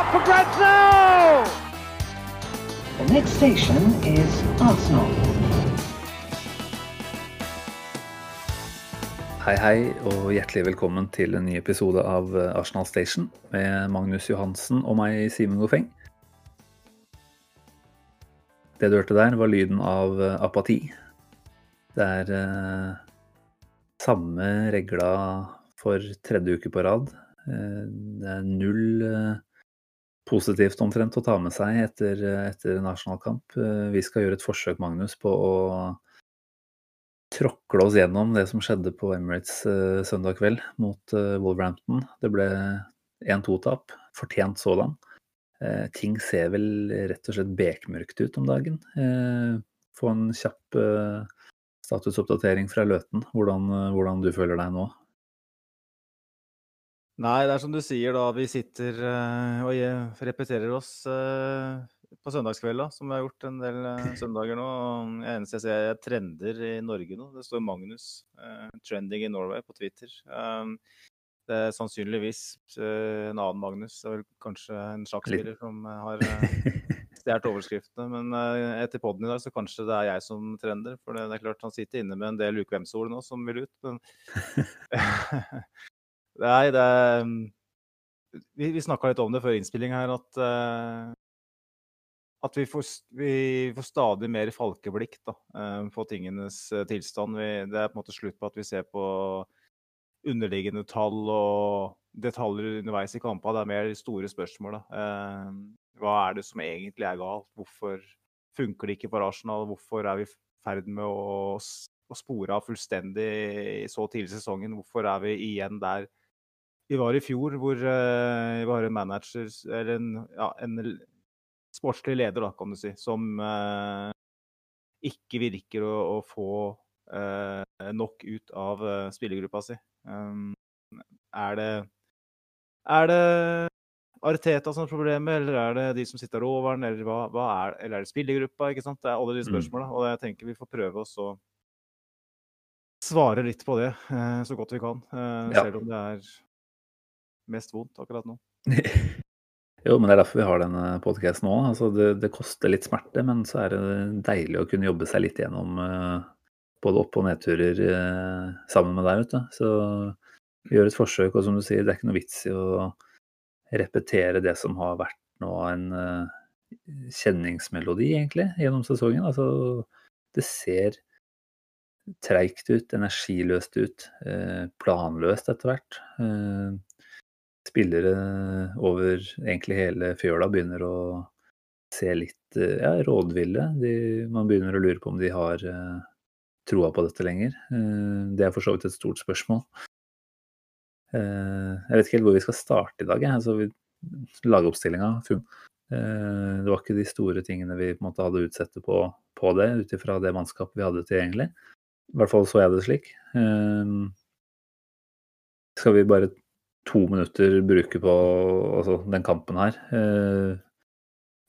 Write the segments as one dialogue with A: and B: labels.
A: up for grabs now!
B: The next station is Arsenal.
C: Hei, hei, og hjertelig velkommen til en ny episode av eh, Arsenal Station med Magnus Johansen og meg, Simen Gofeng. Det du hørte der, var lyden av eh, apati. Det er eh, samme regla for tredje uke på rad. Eh, det er null eh, positivt omtrent å ta med seg etter, etter nasjonalkamp. Eh, vi skal gjøre et forsøk, Magnus, på å tråkle oss gjennom det som skjedde på Emirates eh, søndag kveld mot eh, Wolverhampton. Det ble 1-2-tap, fortjent sådan. Eh, ting ser vel rett og slett bekmørkt ut om dagen. Eh, få en kjapp eh, statusoppdatering fra Løten, hvordan, hvordan du føler deg nå.
D: Nei, det er som du sier, da. Vi sitter eh, og repeterer oss eh, på søndagskvelda, som vi har gjort en del eh, søndager nå. Det eneste jeg ser, er trender i Norge nå. Det står Magnus, 'trending in Norway', på Twitter. Um, det er sannsynligvis en annen Magnus. Det er vel kanskje en sjakkspiller som har stjålet overskriftene. Men etter podden i dag, så kanskje det er jeg som trender. For det, det er klart han sitter inne med en del ukvemsord nå som vil ut. Men Nei, det er mm, Vi, vi snakka litt om det før innspilling her, at uh, at vi får, vi får stadig mer falkeblikk da, eh, på tingenes eh, tilstand. Vi, det er på en måte slutt på at vi ser på underliggende tall og detaljer underveis i kampene. Det er mer store spørsmål. Da. Hva er det som egentlig er galt? Hvorfor funker det ikke for Arsenal? Hvorfor er vi i ferd med å, å spore av fullstendig så tidlig i sesongen? Hvorfor er vi igjen der vi var i fjor, hvor eh, vi har en manager, eller en, ja, en sportslig leder, da, kan du si, som eh, ikke virker å, å få eh, nok ut av eh, spillergruppa si. Um, er det Er det Arteta som er problemet, eller er det de som sitter over den, eller hva, hva er Eller er det spillergruppa, ikke sant? Det er alle de
C: Mm.
D: og jeg tenker vi får prøve oss å svare litt på det eh, så godt vi kan. eh,
C: Ja.
D: Selv om det er mest vondt akkurat nå.
C: Jo, men det er derfor vi har denne podkasten nå. Altså, det, det koster litt smerte, men så er det deilig å kunne jobbe seg litt gjennom uh, både opp- og nedturer uh, sammen med deg. Vet du. Så gjør et forsøk, og som du sier, det er ikke noe vits i å repetere det som har vært nå en uh, kjenningsmelodi, egentlig, gjennom sesongen. Altså, det ser treigt ut, energiløst ut, planløst etter hvert. Spillere over egentlig hele fjøla begynner å se litt eh, ja, rådville. De, man begynner å lure på om de har uh, troa på dette lenger. Uh, det er for så vidt et stort spørsmål. Uh, jeg vet ikke helt hvor vi skal starte i dag. jeg. Altså, lagoppstillinga fun- eh, Det var ikke de store tingene vi på en måte hadde utsette på, på det, ut ifra det mannskapet vi hadde tilgjengelig. I hvert fall så jeg det slik. Skal vi bare to minutter bruke på altså, den kampen her. Eh,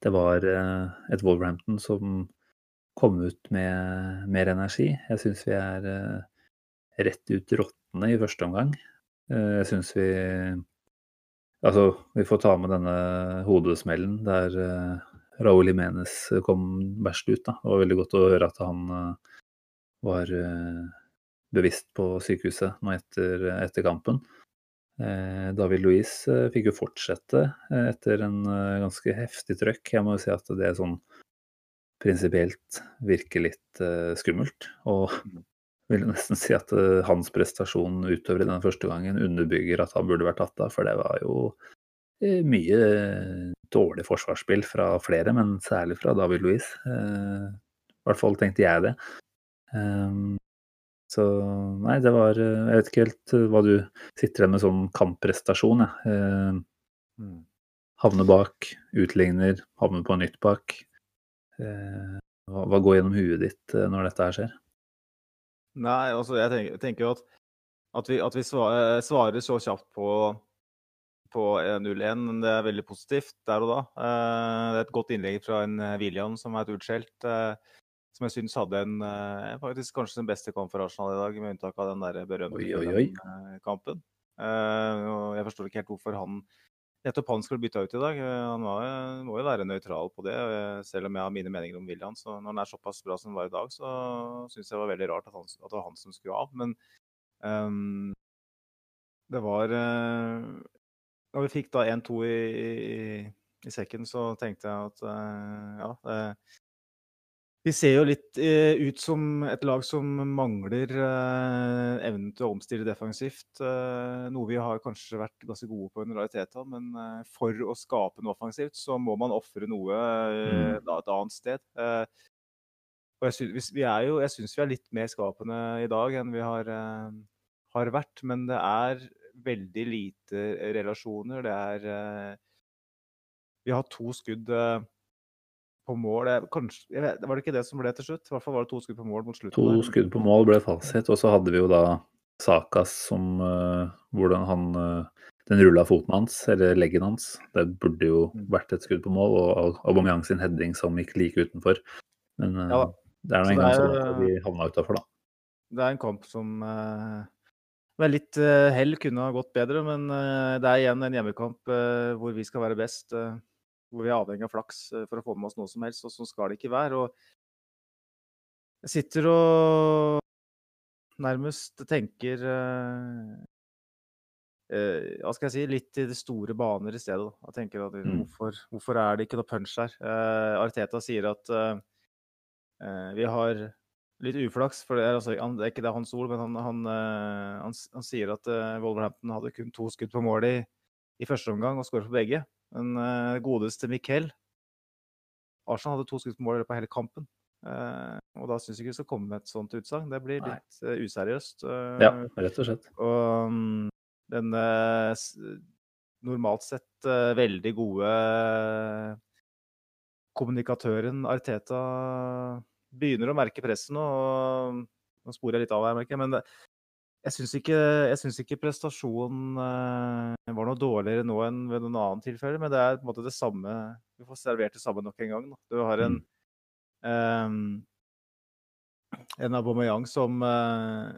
C: det var eh, et Wolverhampton som kom ut med mer energi. Jeg syns vi er eh, rett ut råtne i første omgang. Jeg syns vi Altså, vi får ta med denne hodesmellen der Raúl Jiménez kom verst ut. Da. Det var veldig godt å høre at han var bevisst på sykehuset nå etter, etter kampen. Eh, David Louis eh, fikk jo fortsette eh, etter en ganske heftig trøkk. Jeg må jo si at det sånn prinsipielt virker litt skummelt. Og vil nesten si at hans prestasjon utover i den første gangen underbygger at han burde vært tatt av, for det var jo mye dårlig forsvarsspill fra flere, men særlig fra David Louis. Eh, I hvert fall tenkte jeg det. Så nei, det var eh, Jeg vet ikke helt eh, hva du sitter igjen med sånn kampprestasjon, jeg. Eh, havne bak, utligner, havne på nytt bak. Eh, hva, hva går gjennom huet ditt eh, når dette her skjer?
D: Nei, altså jeg tenker, tenker jo at, at vi, at vi svarer, svarer så kjapt på, på 1-0-1, det er veldig positivt der og da. Eh, det er et godt innlegg fra en William som er et utskjelt. eh, som jeg syns hadde en eh, faktisk kanskje den beste kamp for Arsenal i dag, med unntak av den der berømte
C: Oi, oi, oi.
D: kampen. Eh, og jeg forstår ikke helt hvorfor han nettopp han skulle bytta ut i dag. Eh, Han var, må jo være nøytral på det, eh, selv om jeg har mine meninger om William. Så når han er såpass bra som han var i dag, så syns jeg det var veldig rart at, han, at det var han som skulle av. Men um, det var uh, Når vi fikk da 1-2 i, i, i sekken, så tenkte jeg at uh, ja eh, vi ser jo litt eh, ut som et lag som mangler eh, evnen til å omstille defensivt. Eh, noe vi har kanskje vært ganske gode på under Ariteta, Men for å skape noe offensivt, så må man ofre noe da et annet sted. Eh, og jeg syns vi vi er litt mer skapende i dag enn vi har, har vært. Men det er veldig lite relasjoner. Det er Vi har to skudd på mål. Kanskje, vet, var det ikke det som ble til slutt? I hvert fall var det to skudd på mål mot slutten.
C: To skudd på mål ble fasit, og så hadde vi jo da Sakas som uh, Hvordan han uh, Den rulla foten hans, eller leggen hans. Det burde jo
D: Mm.
C: vært et skudd på mål, og Aubameyang sin heading som gikk like utenfor. Men uh,
D: Ja
C: det er nå
D: engang
C: gang sånn at vi havna utafor, da.
D: Det er en kamp som med litt hell kunne ha gått bedre, men det er igjen en hjemmekamp hvor vi skal være best. eh, hvor vi er avhengig av flaks eh, for å få med oss noe som helst, og sånn skal det ikke være. Og jeg sitter og nærmest tenker eh, eh, Hva skal jeg si? Litt i de store baner i stedet. da. Jeg tenker at
C: Mm.
D: hvorfor, hvorfor er det ikke noe punch her? Eh, Arteta sier at eh, eh, vi har litt uflaks, for det er, altså, han, det er ikke det hans ord, men han, han, han, han sier at Wolverhampton hadde kun to skudd på mål i, i første omgang og skåret på begge. Men eh, godeste Miquel Arsenal hadde to skudd på mål i løpet av hele kampen. Eh, og da syns jeg ikke vi skal komme med et sånt utsagn. Det blir litt eh, useriøst.
C: Ja, rett og slett.
D: og denne s- normalt sett veldig gode kommunikatøren Arteta begynner å merke presset nå. og Nå sporer jeg litt av her. Men det, jeg syns ikke, ikke prestasjonen uh, var noe dårligere nå enn ved noen annen tilfelle. Men det er på en måte det samme Du får servert det samme nok en gang. Da. Du har en em, en Aubameyang som uh,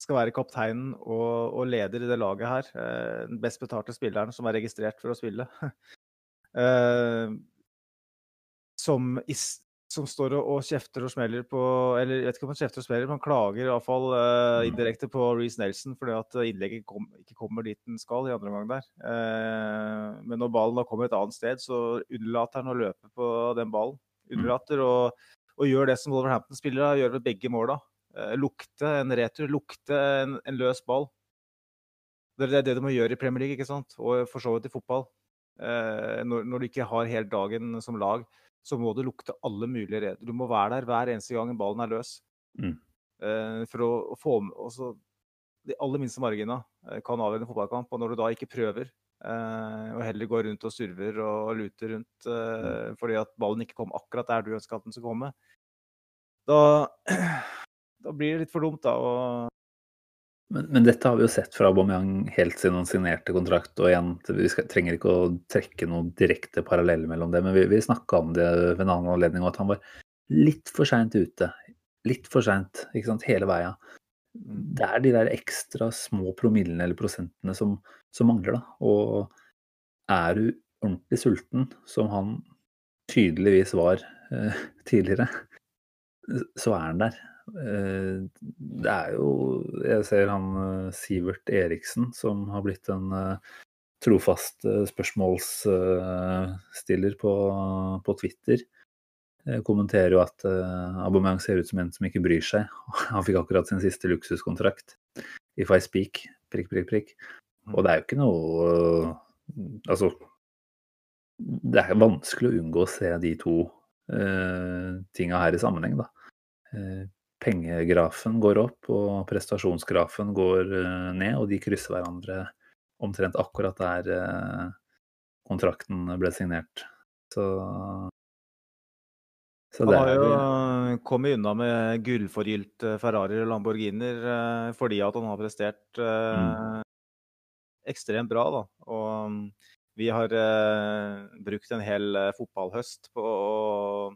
D: skal være kapteinen og, og leder i det laget her. Uh, den best betalte spilleren som er registrert for å spille. eh, som, is, som står og, og kjefter og smeller på Eller jeg vet ikke om han kjefter og smeller, men han klager iallfall uh, indirekte på Reece Nelson fordi at innlegget kom, ikke kommer dit den skal i andre omgang der. Uh, men når ballen da kommer et annet sted, så unnlater han å løpe på den ballen. Unnlater å og gjør det som Wolverhampton-spillere gjør ved begge måla. Uh, lukte en retur, lukte en, en løs ball. Det er det du må gjøre i Premier League, ikke sant? og for så vidt i fotball. Uh, når, når du ikke har helt dagen som lag, så må du lukte alle mulige returer. Du må være der hver eneste gang ballen er løs.
C: Mm.
D: Eh, for å, å få med også De aller minste margina eh, kan avgjøre en fotballkamp. Og når du da ikke prøver, eh, og heller går rundt og surver og luter rundt mm. fordi at ballen ikke kom akkurat der du ønska at den skulle komme, da, da blir det litt for dumt, da. Og
C: Men, men dette har vi jo sett fra Aubameyang helt siden han signerte kontrakt. og igjen, Vi skal, trenger ikke å trekke noen direkte parallell mellom det, men vi, vi snakka om det ved en annen anledning, og at han var litt for seint ute. Litt for seint hele veia. Det er de der ekstra små promillene eller prosentene som, som mangler. da, Og er du ordentlig sulten, som han tydeligvis var eh, tidligere, så er han der. Eh, det er jo Jeg ser han eh, Sivert Eriksen, som har blitt en eh, trofast spørsmålsstiller på, på Twitter. Jeg Kommenterer jo at Aubameyang ser ut som en som ikke bryr seg. Han fikk akkurat sin siste luksuskontrakt. If I speak, prikk, prikk, prikk. Og det er jo ikke noe Altså, det er vanskelig å unngå å se de to uh, tinga her i sammenheng, da. Eh, pengegrafen går opp, og prestasjonsgrafen går eh, ned, og de krysser hverandre omtrent akkurat der eh, kontrakten ble signert. Så så
D: han har jo kommet unna med gullforgylte Ferrarier og Lamborghinier eh, fordi at han har prestert mm. ekstremt bra, da. Og vi har eh, brukt en hel eh, fotballhøst på å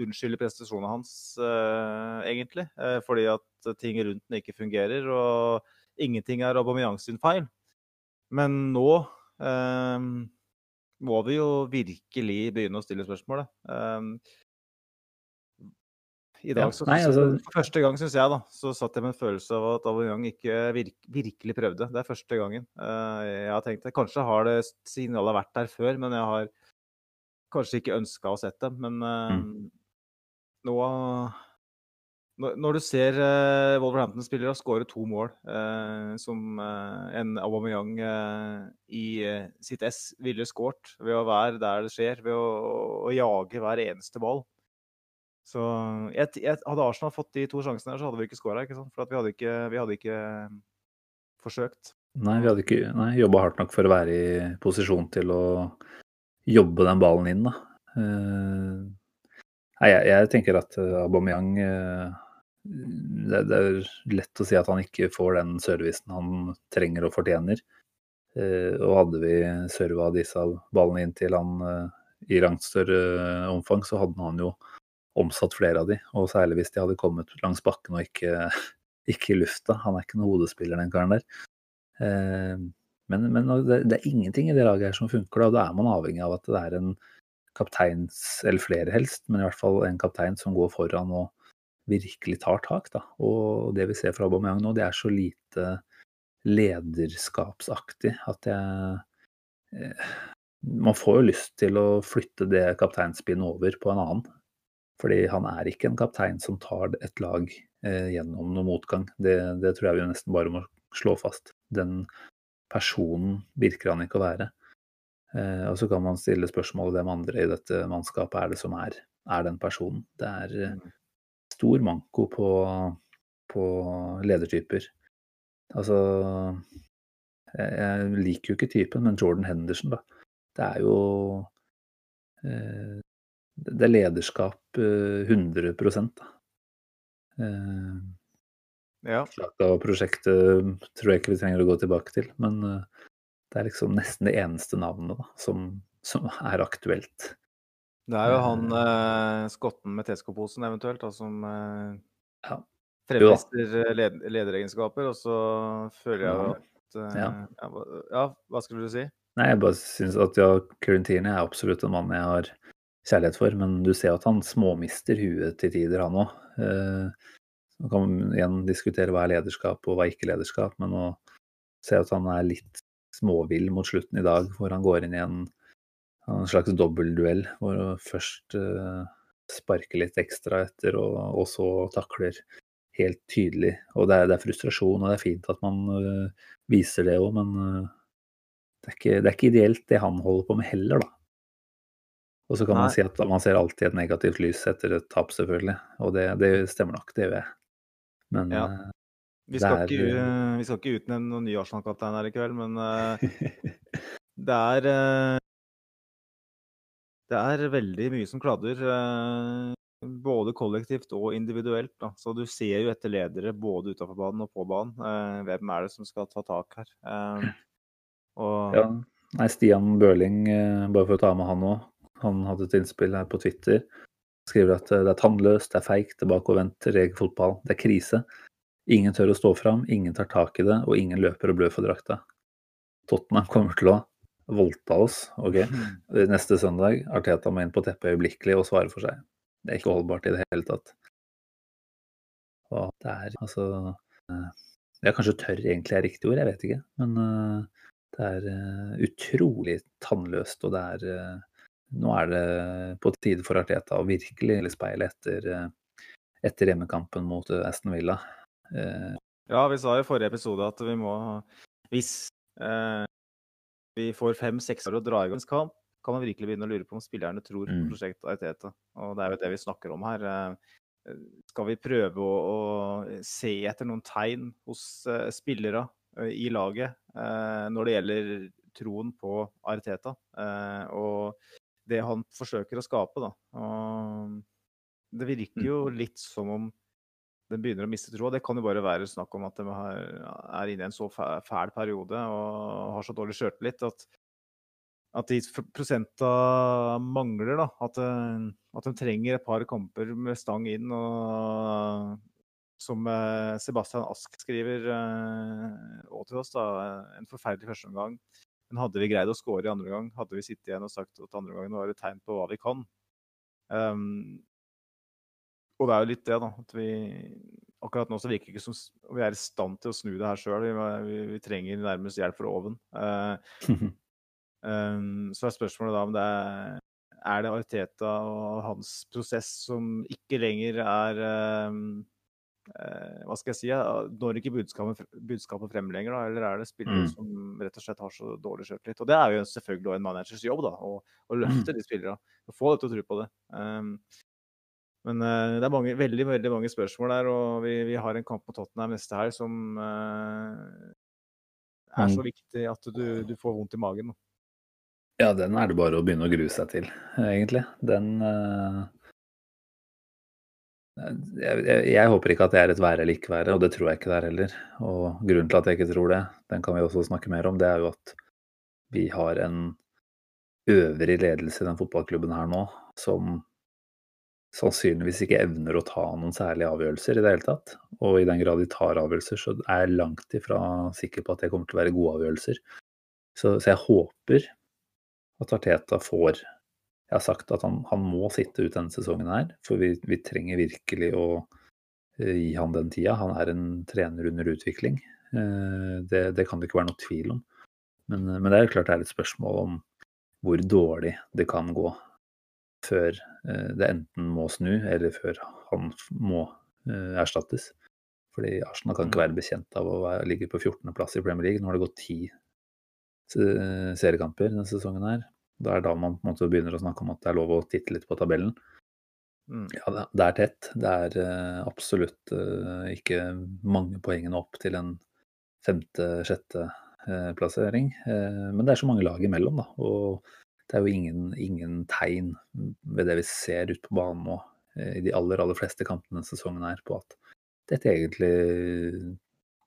D: unnskylde prestasjonene hans, eh, egentlig. Eh, fordi at ting rundt den ikke fungerer, og ingenting er Aubameyang sin feil. Men nå eh, må vi jo virkelig begynne å stille spørsmålet. Eh, I dag,
C: Ja,
D: så,
C: nei, altså-
D: for første gang, syns jeg, da, så satt jeg med en følelse av at Aubameyang ikke virk, virkelig prøvde. Det er første gangen. Eh, jeg har tenkt det. Kanskje har det signalet vært der før, men jeg har kanskje ikke ønska å sett dem. Men mm. nå når, når du ser uh, Wolverhampton-spillere skåre to mål, eh, som eh, en Aubameyang eh, i eh, sitt ess ville skåret ved å være der det skjer, ved å, å jage hver eneste ball. Så jeg, jeg, Hadde Arsenal fått de to sjansene her, så hadde vi ikke skåra. For vi hadde ikke, vi hadde ikke eh, forsøkt.
C: Nei, vi hadde ikke jobba hardt nok for å være i posisjon til å jobbe den ballen inn, da. Eh, nei, jeg, jeg tenker at eh, Aubameyang det, det er lett å si at han ikke får den servicen han trenger og fortjener. Og hadde vi serva disse ballene inn til han i langt større omfang, så hadde han jo omsatt flere av de. Og særlig hvis de hadde kommet langs bakken og ikke, ikke i lufta. Han er ikke noen hodespiller, den karen der. Eh, men, men det, er ingenting i det laget her som funker. og da er man avhengig av at det er en kapteins, eller flere helst, men i hvert fall en kaptein som går foran og virkelig tar tak. Da. Og det vi ser fra Aubameyang nå, det er så lite lederskapsaktig at jeg eh, Man får jo lyst til å flytte det kapteinspinnet over på en annen. Fordi han er ikke en kaptein som tar et lag eh, gjennom noe motgang. Det, det tror jeg vi nesten bare må slå fast. Den personen virker han ikke å være. Eh, og så kan man stille spørsmål hvem andre i dette mannskapet er det som er, er den personen. Det er eh, stor manko på, på ledertyper. Altså jeg, jeg liker jo ikke typen, men Jordan Henderson, da. Det er jo eh, Det er lederskap eh, 100 da. Eh,
D: Ja.
C: Slaka-prosjektet tror jeg ikke vi trenger å gå tilbake til, men eh, det er liksom nesten det eneste navnet da, som, som er aktuelt.
D: Det er jo han eh, skotten med Tesco-posen eventuelt, da, som eh,
C: Ja.
D: fremviser led lederegenskaper. Og så føler jeg at eh,
C: Ja.
D: ja, ja, hva skulle du si?
C: Nei, jeg bare syns at ja, Currentini er absolutt en mann jeg har kjærlighet for, men du ser at han småmister huet til tider, han òg. Eh, man kan igjen diskutere hva er lederskap og hva er ikke lederskap, men å se at han er litt småvill mot slutten i dag, hvor han går inn i en, en slags dobbeltduell, hvor han først eh, sparker litt ekstra etter, og, og så takler helt tydelig. Og det er, det er frustrasjon, og det er fint at man uh, viser det òg, men uh, det er, ikke, det er ikke ideelt det han holder på med heller, da. Og så kan man si at man ser alltid et negativt lys etter et tap, selvfølgelig. Og det, det stemmer nok, det gjør jeg. Men
D: Ja.
C: eh,
D: Vi skal,
C: er,
D: ikke, eh, vi skal ikke utnevne noen ny Arsenal-kaptein her i kveld, men eh, det er Det er veldig mye som kladder. både kollektivt og individuelt. Da. Så du ser jo etter ledere både utenfor banen og på banen. Hvem er det som skal ta tak her? Og
C: ja. Nei, Stian Børling, bare for å ta med han òg, han hadde et innspill her på Twitter. Skriver at eh, det er tannløst, det er feigt, er bakovervendt, regelfotball. Det er krise. Ingen tør å stå fram, ingen tar tak i det, og ingen løper og blør for drakta. Tottenham kommer til å voldta oss. ok? Neste søndag, Arteta må inn på teppet øyeblikkelig og svare for seg. Det er ikke holdbart i det hele tatt. Hva det er altså eh, Ja, kanskje tørr egentlig er riktig ord, jeg vet ikke. Men eh, det er utrolig tannløst, og det er Nå er det på tide for Arteta å virkelig speile etter, eh, etter hjemmekampen mot eh, Aston Villa. Eh,
D: Ja, vi sa i forrige episode at vi må Hvis eh, vi får fem-seks år å dra i gang kamp, kan man virkelig begynne å lure på om spillerne tror på
C: Mm.
D: prosjektet Arteta. Og det er jo det vi snakker om her. Skal vi prøve å, å se etter noen tegn hos eh, spillere i laget eh, når det gjelder troen på Arteta eh, og det han forsøker å skape, da. Og det virker jo litt som om den begynner å miste troa. Det kan jo bare være snakk om at de er inne i en så fæl periode og har så dårlig sjøltillit at, at de prosenta mangler. da, At, eh, at de trenger et par kamper med stang inn. og Som eh, Sebastian Ask skriver òg til oss, da, en forferdelig førsteomgang. Men hadde vi greid å score i andre gang, hadde vi sittet igjen og sagt at andre gangen var et tegn på hva vi kan. Um, og det er jo litt det, da. At vi akkurat nå så virker det ikke som vi er i stand til å snu det her sjøl. Vi, vi, vi, trenger nærmest hjelp fra oven. Uh, um, så er spørsmålet da om det er er det Arteta og hans prosess som ikke lenger er um, Hva skal jeg si? Når ikke budskapet, budskapet frem lenger, da? Eller er det spillere mm. som rett og slett har så dårlig sjøltillit? Og det er jo selvfølgelig en managers jobb, da. Å, å løfte mm. de spillerne. Å få dem til å tro på det. Um, men uh, det er mange, veldig veldig mange spørsmål der, og vi, vi har en kamp mot Tottenham neste her som uh, er så viktig at du, du, får vondt i magen.
C: Ja, den er det bare å begynne å grue seg til, egentlig. Den uh, jeg, jeg, håper ikke at det er et være eller ikke være, og det tror jeg ikke det er heller. Og grunnen til at jeg ikke tror det, den kan vi også snakke mer om, det er jo at vi har en øvrig ledelse i den fotballklubben her nå som sannsynligvis ikke evner å ta noen særlige avgjørelser i det hele tatt. Og i den grad de tar avgjørelser, så er jeg langt ifra sikker på at det kommer til å være gode avgjørelser. Så, så jeg håper at Arteta får Jeg har sagt at han, han må sitte ut denne sesongen her, for vi, vi trenger virkelig å uh, gi han den tida. Han er en trener under utvikling. Uh, det, det, kan det ikke være noe tvil om. Men, men det er klart det er et spørsmål om hvor dårlig det kan gå før eh, det enten må snu, eller før han må eh, erstattes. Fordi Arsenal kan ikke mm. være bekjent av å ligge på 14.-plass i Premier League. Nå har det gått ti seriekamper denne sesongen her. Da er da man på en måte begynner å snakke om at det er lov å titte litt på tabellen. Mm. Ja, det er tett. Det er uh, absolutt uh, ikke mange poengene opp til en femte-sjette uh, plassering. men det er så mange lag imellom, da. Og det er jo ingen, ingen tegn ved det vi ser ute på banen nå, eh, i de aller, aller fleste kampene denne sesongen her, på at dette egentlig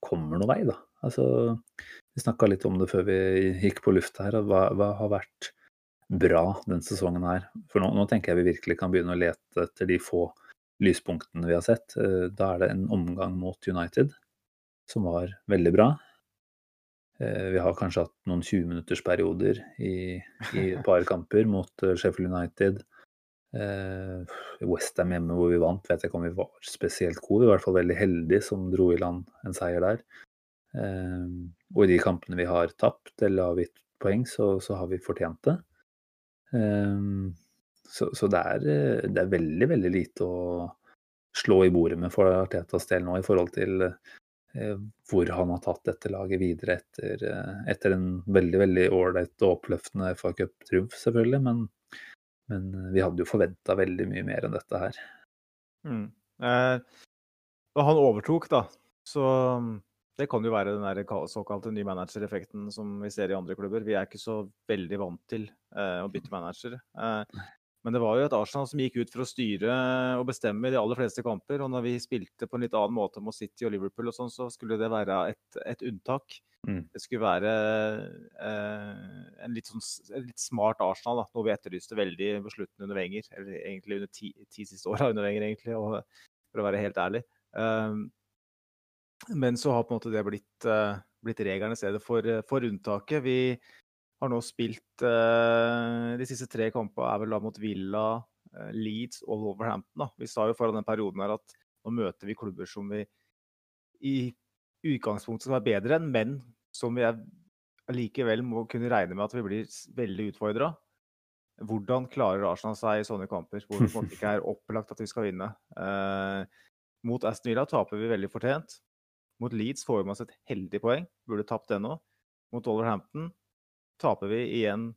C: kommer noen vei, da. Altså, vi snakka litt om det før vi gikk på lufta her. Hva, hva, har vært bra denne sesongen her? For nå, nå, tenker jeg vi virkelig kan begynne å lete etter de få lyspunktene vi har sett. Eh, da er det en omgang mot United som var veldig bra. Eh, vi har kanskje hatt noen 20-minuttersperioder i, i et par kamper mot eh, Sheffield United. Westham hjemme hvor vi vant, vet jeg ikke om vi var spesielt gode. Vi var i hvert fall veldig heldige som dro i land en seier der. Og i de kampene vi har tapt eller avgitt poeng, så, så har vi fortjent det. Eh, så, så det, er, det, er, veldig, veldig lite å slå i bordet med for Artetas del nå i forhold til Eh, hvor han har tatt dette laget videre etter, eh, etter en veldig veldig ålreit og oppløftende FA Cup-triumf, selvfølgelig. Men, men, vi hadde jo forventa veldig mye mer enn dette her.
D: Mm. Eh, da han overtok, da, så det kan jo være den der såkalte ny manager-effekten som vi ser i andre klubber. Vi er ikke så veldig vant til eh, å bytte manager. Eh, men det var jo et Arsenal som gikk ut for å styre og bestemme i de aller fleste kamper. Og når vi spilte på en litt annen måte mot City og Liverpool og sånn, så skulle det være et, et unntak. Mm. Det skulle være eh, en litt, sånn, en litt smart Arsenal, da, noe vi etterlyste veldig på slutten under Wenger. Eller egentlig under ti, ti siste åra under Wenger, egentlig, og, for å være helt ærlig. Um, men så har på en måte det blitt, uh, blitt regelen i stedet for, for unntaket. Vi har nå spilt uh, de siste tre kampene, er vel da mot Villa, Leeds og Wolverhampton. Da. Vi sa jo foran den perioden her at nå møter vi klubber som vi i utgangspunktet skal være bedre enn, men som vi likevel må kunne regne med at vi blir veldig utfordra. Hvordan klarer Arsenal seg i sånne kamper hvor det ikke er opplagt at vi skal vinne? Uh, mot Aston Villa taper vi veldig fortjent. Mot Leeds får vi med oss et heldig poeng, burde tapt det nå. Mot Wolverhampton taper vi igjen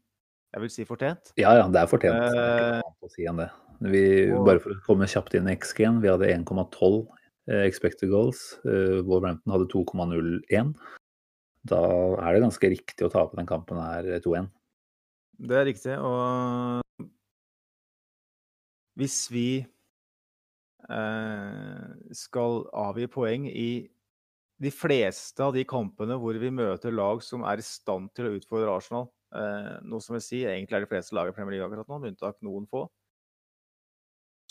D: jeg vil si fortjent.
C: Ja, ja, det er fortjent. Det er ikke noe annet å si enn det. Vi, og, bare for å komme kjapt inn i XG-en. Vi hadde 1,12 eh, expected goals. Uh, Wolverhampton hadde 2,01. Da er det ganske riktig å tape den kampen her 2-1.
D: Det er riktig. Og hvis vi eh, skal avgi poeng i de fleste av de kampene hvor vi møter lag som er i stand til å utfordre Arsenal, eh, noe som vil si egentlig er de fleste lag i Premier League akkurat nå, med unntak noen få,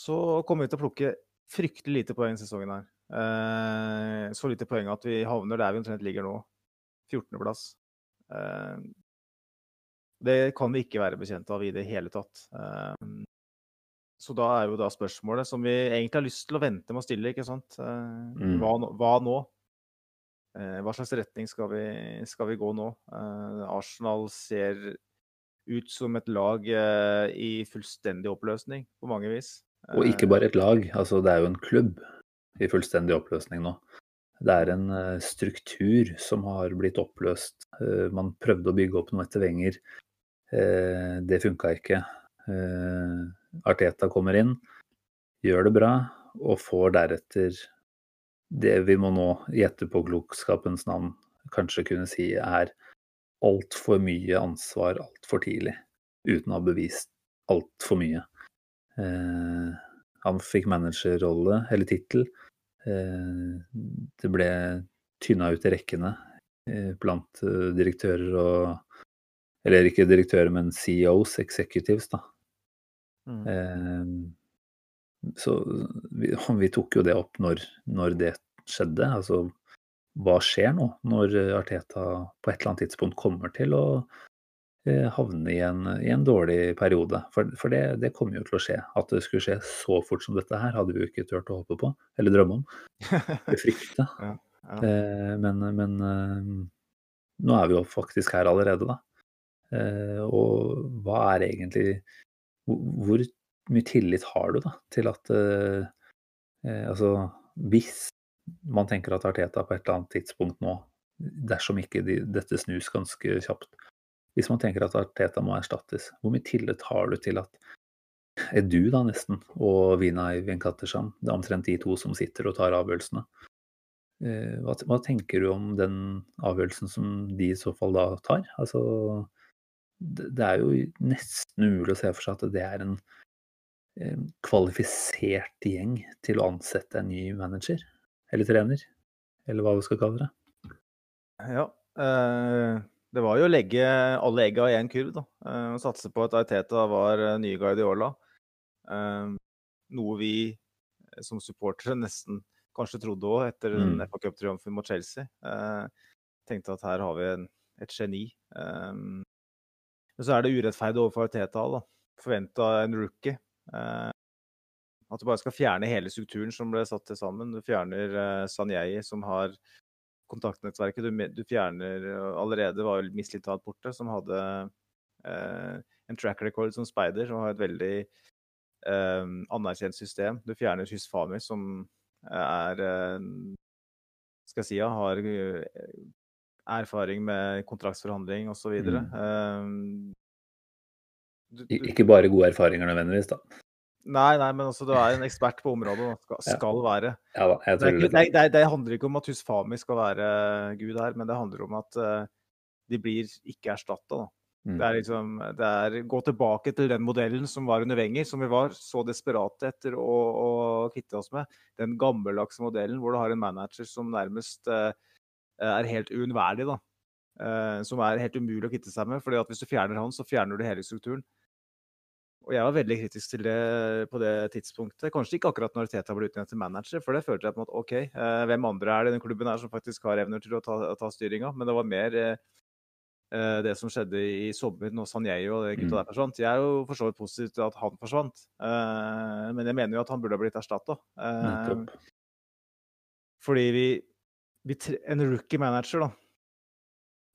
D: så kommer vi til å plukke fryktelig lite poeng sesongen her. Eh, så lite poeng at vi havner der vi omtrent ligger nå. 14.-plass. Eh, Det kan vi ikke være bekjent av i det hele tatt. Eh, så da er jo da spørsmålet, som vi egentlig har lyst til å vente med å stille, ikke sant. Eh,
C: Mm.
D: Hva, hva nå? Eh, Hva slags retning skal vi, skal vi gå nå? Eh, Arsenal ser ut som et lag eh, i fullstendig oppløsning på mange vis.
C: Og ikke bare et lag, altså det er jo en klubb i fullstendig oppløsning nå. Det er en struktur som har blitt oppløst. Man prøvde å bygge opp noe etter Wenger. Det funka ikke. Arteta kommer inn, gjør det bra, og får deretter det vi må nå i etterpåklokskapens navn kanskje kunne si er altfor mye ansvar altfor tidlig, uten å ha bevist altfor mye. Eh, han fikk managerrolle, eller tittel. Eh, det ble tynna ut i rekkene eh, blant eh, direktører og Eller ikke direktører, men CEOs, executives, da.
D: Mm.
C: Så vi, vi tok jo det opp når, når det skjedde. Altså hva skjer nå når eh, Arteta på et eller annet tidspunkt kommer til å eh, havne i en, i en dårlig periode? For, for det, det kommer jo til å skje. At det skulle skje så fort som dette her, hadde vi jo ikke turt å håpe på. Eller drømme om. Frykte.
D: Ja, ja.
C: Eh, men men eh, nå er vi jo faktisk her allerede, da. Og hva er egentlig hvor mye tillit har du da til at eh, eh, Altså hvis man tenker at Arteta på et eller annet tidspunkt nå, dersom ikke de, dette snus ganske kjapt Hvis man tenker at Arteta må erstattes, hvor mye tillit har du til at er du da nesten, og Vinay Venkatesham, det er omtrent de to som sitter og tar avgjørelsene. Eh, Hva, hva tenker du om den avgjørelsen som de i så fall da tar? Altså, det, det er jo nesten umulig å se for seg at det er en kvalifisert gjeng til å ansette en ny manager. Eller trener. Eller hva vi skal kalle det.
D: Ja. eh, det var jo å legge alle egga i én kurv, da. eh, og satse på at Aiteta var eh, nye Guardiola. Eh, noe vi eh, som supportere nesten kanskje trodde òg etter den
C: Mm.
D: FA Cup-triumfen mot Chelsea. Eh, tenkte at her har vi et geni. Eh, men så er det urettferdig overfor Aiteta. da. Forventa en rookie. Eh, at du bare skal fjerne hele strukturen som ble satt til sammen. Du fjerner uh, Sanjei, som har kontaktnettverket. Du, du fjerner uh, Allerede var jo Mislitat borte, som hadde eh, en track record som speider som har et veldig eh, anerkjent system. Du fjerner Hysfami, som er eh, Skal jeg si, ja, har eh, erfaring med kontraktsforhandling osv.
C: Mm.
D: Du, du,
C: Ikke bare gode erfaringer nødvendigvis, da.
D: nei, nei, men altså, du er en ekspert på området. Skal, skal være.
C: Ja da, jeg tror det.
D: det, det, det handler ikke om at Husfami skal være Gud her, men det handler om at uh, de blir ikke erstatta.
C: Mm.
D: Det er liksom det er Gå tilbake til den modellen som var under Wenger, som vi var så desperate etter å, å kvitte oss med. Den gammeldagse modellen hvor du har en manager som nærmest uh, er helt uunnværlig. da. Eh, som er helt umulig å kvitte seg med. fordi at hvis du fjerner han, så fjerner du hele strukturen. Og jeg var veldig kritisk til det på det tidspunktet. Kanskje ikke akkurat når Teta ble utnevnt til manager, for det følte jeg på en måte OK, eh, hvem andre er det i den klubben her som faktisk har evner til å ta, ta styringa? Men det var mer eh, eh, det som skjedde i sommer når Sanjei og de gutta
C: Mm.
D: der forsvant. Jeg er jo for så vidt positiv til at han forsvant, eh, men jeg mener jo at han burde ha blitt erstatta. Fordi vi, vi En rookie manager, da.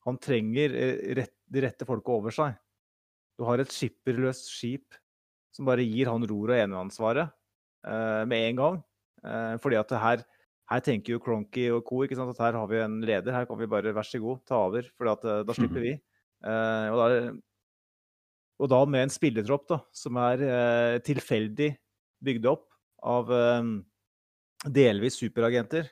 D: Han trenger rett, de rette folka over seg. Du har et skipperløst skip som bare gir han ror og eneansvaret uh, med en gang. Uh, fordi at her, her tenker jo Cronky og co. ikke sant, at her har vi en leder, her kan vi bare vær så god, ta over. For da slipper vi. Eh, og, da, og da med en spillertropp da, som er eh, tilfeldig bygd opp av eh, delvis superagenter.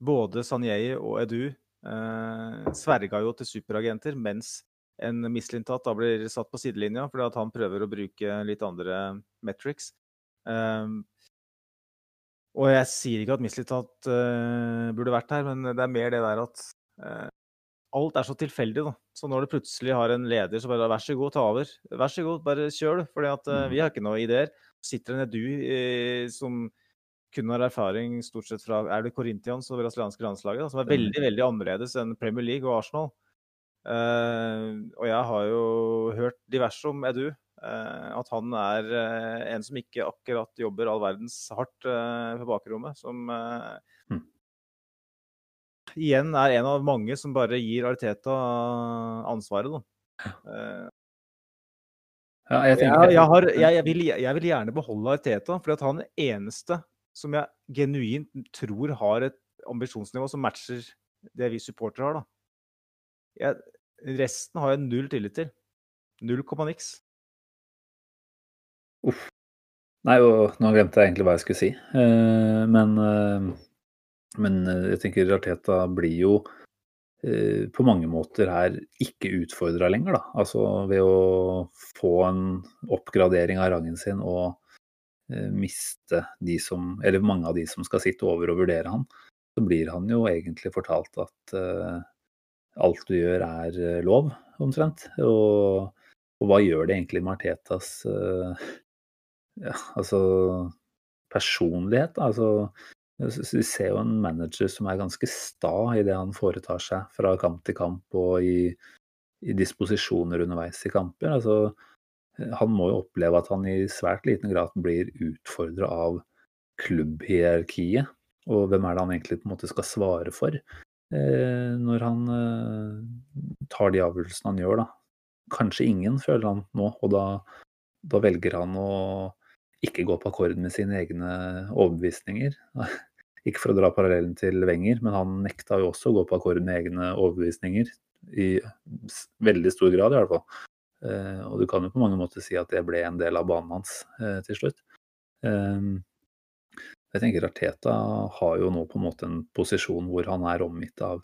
D: Både Sanjei og Edu eh, sverga jo til superagenter, mens en Mislintat da blir satt på sidelinja fordi at han prøver å bruke litt andre metrics. Um, og jeg sier ikke at Mislintat uh, burde vært her, men det er mer det der at uh, alt er så tilfeldig, da. Så når du plutselig har en leder som bare vær så god, ta over. Vær så god, bare kjør, du. Fordi at eh,
C: Mm.
D: vi har ikke noen ideer. Sitter en Edu eh, som kun har erfaring stort sett fra er det Corinthians og brasilianske landslaget, da, som er veldig veldig annerledes enn Premier League og Arsenal. Eh, og jeg har jo hørt diverse om Edu. eh, at han er eh, en som ikke akkurat jobber all verdens hardt på bakrommet. Som
C: Mm.
D: igjen er en av mange som bare gir Arteta ansvaret, da.
C: Ja, jeg
D: jeg, jeg, har, vil, jeg vil gjerne beholde Arteta, for han er den eneste som jeg genuint tror har et ambisjonsnivå som matcher det vi supportere har. da. Jeg, resten har jeg null tillit til. Null komma niks.
C: Nei, og nå glemte jeg egentlig hva jeg skulle si. Eh, men, eh, men eh, jeg tenker Rateta blir jo eh, på mange måter her ikke utfordra lenger, da. Altså ved å få en oppgradering av rangen sin og eh, miste de som Eller mange av de som skal sitte over og vurdere han, så blir han jo egentlig fortalt at eh, alt du gjør er eh, lov, omtrent. Og, og hva gjør det egentlig med Artetas eh, ja, altså personlighet. Altså, vi ser jo en manager som er ganske sta i det han foretar seg fra kamp til kamp og i, i disposisjoner underveis i kamper. Altså, han må jo oppleve at han i svært liten grad blir utfordra av klubbhierarkiet. Og hvem er det han egentlig på en måte skal svare for eh, når han eh, tar de avgjørelsene han gjør, da. Kanskje ingen, føler han nå, og da, da velger han å ikke gå på akkord med sine egne overbevisninger. Ikke for å dra parallellen til Wenger, men han nekta jo også å gå på akkord med egne overbevisninger. I veldig stor grad, i hvert fall. Eh, og du kan jo på mange måter si at det ble en del av banen hans eh, til slutt. Eh, jeg tenker Arteta har jo nå på en måte en posisjon hvor han er omgitt av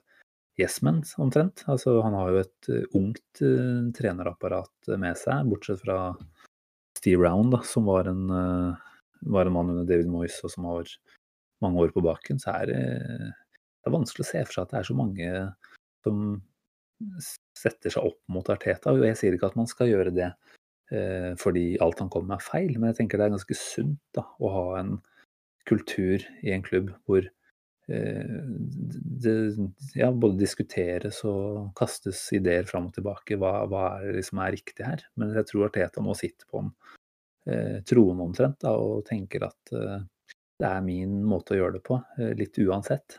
C: yes-men, omtrent. Altså, han har jo et eh, ungt uh, trenerapparat med seg, bortsett fra Steve Round, da, som var en, uh, var en mann under David Moyes og som har mange år på baken, så er det, det er vanskelig å se for seg at det er så mange som setter seg opp mot Arteta. Og jeg sier ikke at man skal gjøre det uh, fordi alt han kommer med er feil, men jeg tenker det er ganske sunt da, å ha en kultur i en klubb hvor eh, det ja, både diskuteres og kastes ideer fram og tilbake. Hva, hva er det som er riktig her? Men jeg tror Arteta nå sitter på en eh, troen omtrent da, og tenker at eh, det er min måte å gjøre det på, eh, litt uansett.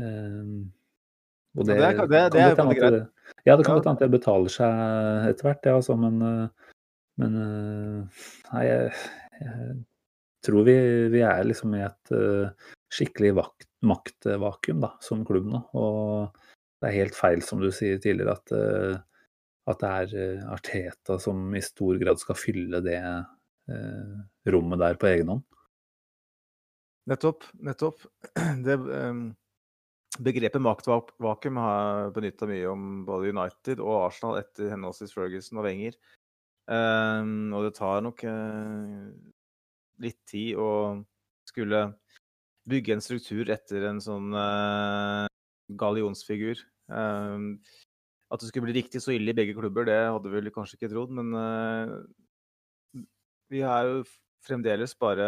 C: Og
D: Ja, det er- det- det
C: kan
D: er jo greit.
C: det, ja, det kan
D: Ja.
C: godt hende det betaler seg etter hvert, ja, altså, men, eh, men eh, nei, jeg, jeg tror vi, vi er liksom i et eh, skikkelig vakt, maktvakuum da, som klubb nå. Og det er helt feil, som du sier tidligere, at, eh, at det er eh, Arteta som i stor grad skal fylle det eh, rommet der på egen hånd.
D: Nettopp. Nettopp. Det, um, begrepet maktvakuum har jeg benytta mye om både United og Arsenal etter henholdsvis Ferguson og Wenger. Um, og det tar nok eh, litt tid å skulle bygge en struktur etter en sånn uh, gallionsfigur. Ehm, at det skulle bli riktig så ille i begge klubber, det hadde vi kanskje ikke trodd, men uh, vi er jo fremdeles bare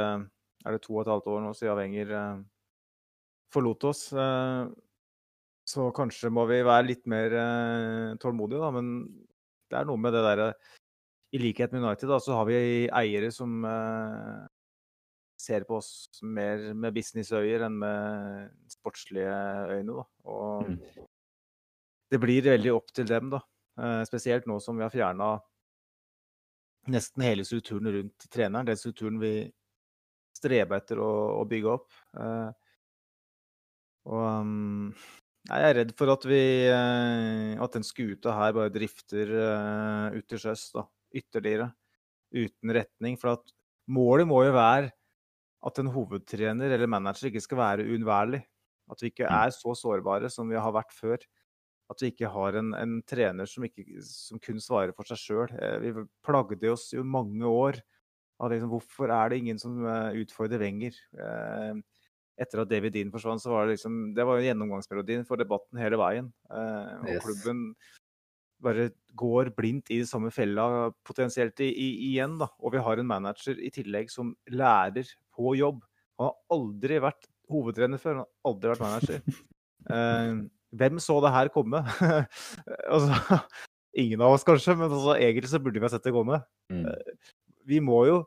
D: er det to og et halvt år nå siden Wenger uh, forlot oss. Uh, så kanskje må vi være litt mer eh, tålmodige, da. Men det er noe med det derre I likhet med United, da, så har vi eiere som eh, ser på oss mer med businessøyer enn med sportslige øyne, da. Og
C: Mm.
D: det blir veldig opp til dem, da. Eh, spesielt nå som vi har fjerna nesten hele strukturen rundt treneren. Den strukturen vi streba etter å, å bygge opp. Eh, og um, jeg er redd for at vi eh, At den skuta her bare drifter ut til sjøs da, ytterligere. Uten retning. For at målet må jo være at en hovedtrener eller manager ikke skal være uunnværlig. At vi ikke
C: Mm.
D: er så sårbare som vi har vært før. At vi ikke har en, en trener som, ikke, som kun svarer for seg sjøl. Vi plagde oss jo mange år av liksom, hvorfor er det ingen som eh, utfordrer Wenger? Eh, etter at David Dean forsvant, så var det liksom Det var gjennomgangsmelodien for debatten hele veien. Eh, og klubben bare går blindt i samme fella potensielt i, i, igjen, da. Og vi har en manager i tillegg som lærer på jobb. Han har aldri vært hovedtrener før, han har aldri vært manager. Eh, Hvem så det her komme? altså, ingen av oss, kanskje, men altså, egentlig så burde vi ha sett det komme.
C: Mm.
D: Vi må jo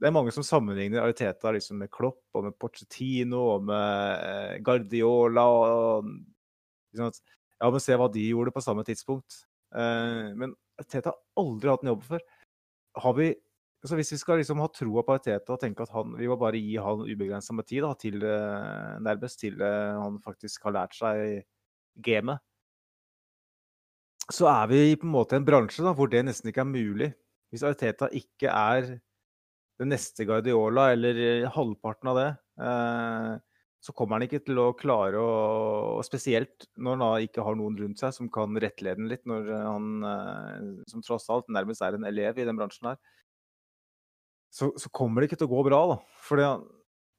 D: Det er mange som sammenligner Ariteta liksom med Klopp og med Pochettino og med eh, Guardiola og liksom at, Ja, men se hva de gjorde på samme tidspunkt. Eh, men Ariteta har aldri hatt en jobb før. Har vi så hvis vi skal liksom ha troa på Teta og tenke at han, vi må bare gi han ubegrensa med tid da, til eh, nærmest til eh, han faktisk har lært seg gamet, så er vi på en måte i en bransje da, hvor det nesten ikke er mulig. Hvis Arteta ikke er den neste Guardiola, eller halvparten av det, så kommer han ikke til å klare å og Spesielt når han da ikke har noen rundt seg som kan rettlede den litt, når han eh, som tross alt nærmest er en elev i den bransjen her så, så, kommer det ikke til å gå bra. da. For